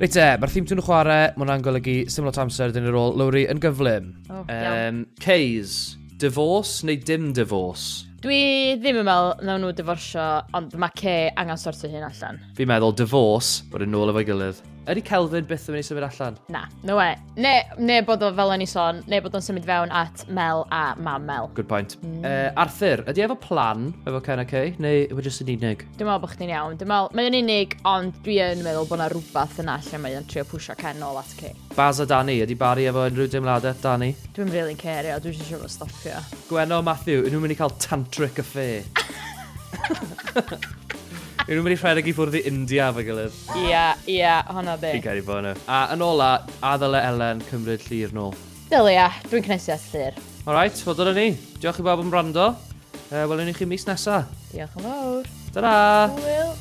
Reit e, mae'r theme twn chwarae, mae hwnna'n golygu symlot amser dyn ni'r ôl, Lowry yn gyflym. Oh, um, Cays divorce neu dim divorce? Dwi ddim yn meddwl na nhw diforsio, ond mae ce angen sortio hyn allan. Fi'n meddwl divorce, bod yn ôl efo'i gilydd. Ydy Kelvin byth yn mynd i symud allan? Na, no we. Ne, ne bod o fel o'n i sôn, ne bod o'n symud fewn at Mel a mam Mel. Good point. Mm. Uh, Arthur, ydy efo plan efo Ken a Kay, neu yw jyst yn unig? Dwi'n meddwl bod chdi'n iawn. Dwi'n meddwl, mae'n unig, ond dwi yn meddwl bod yna rhywbeth yna lle mae'n trio pwysio Ken ôl at Kay. Baz a Dani, ydy Barry efo unrhyw deimladau, Dani? Dwi'n really cerio, dwi'n siŵr fod stopio. Gwenno Matthew, ydyn nhw'n mynd i cael tantric y ffe? Yw nhw'n mynd i rhedeg i ffwrdd i India fe gilydd. Ia, ia, honna be. Fi'n cael ei bod nhw. A yn ola, a ddyle Elen cymryd llir nôl. Dylia, dwi'n cnesu at llir. Alright, wel dyna ni. Diolch i bawb am brando. Uh, Welwn i chi mis nesa. Diolch yn fawr. Ta-da! Hwyl.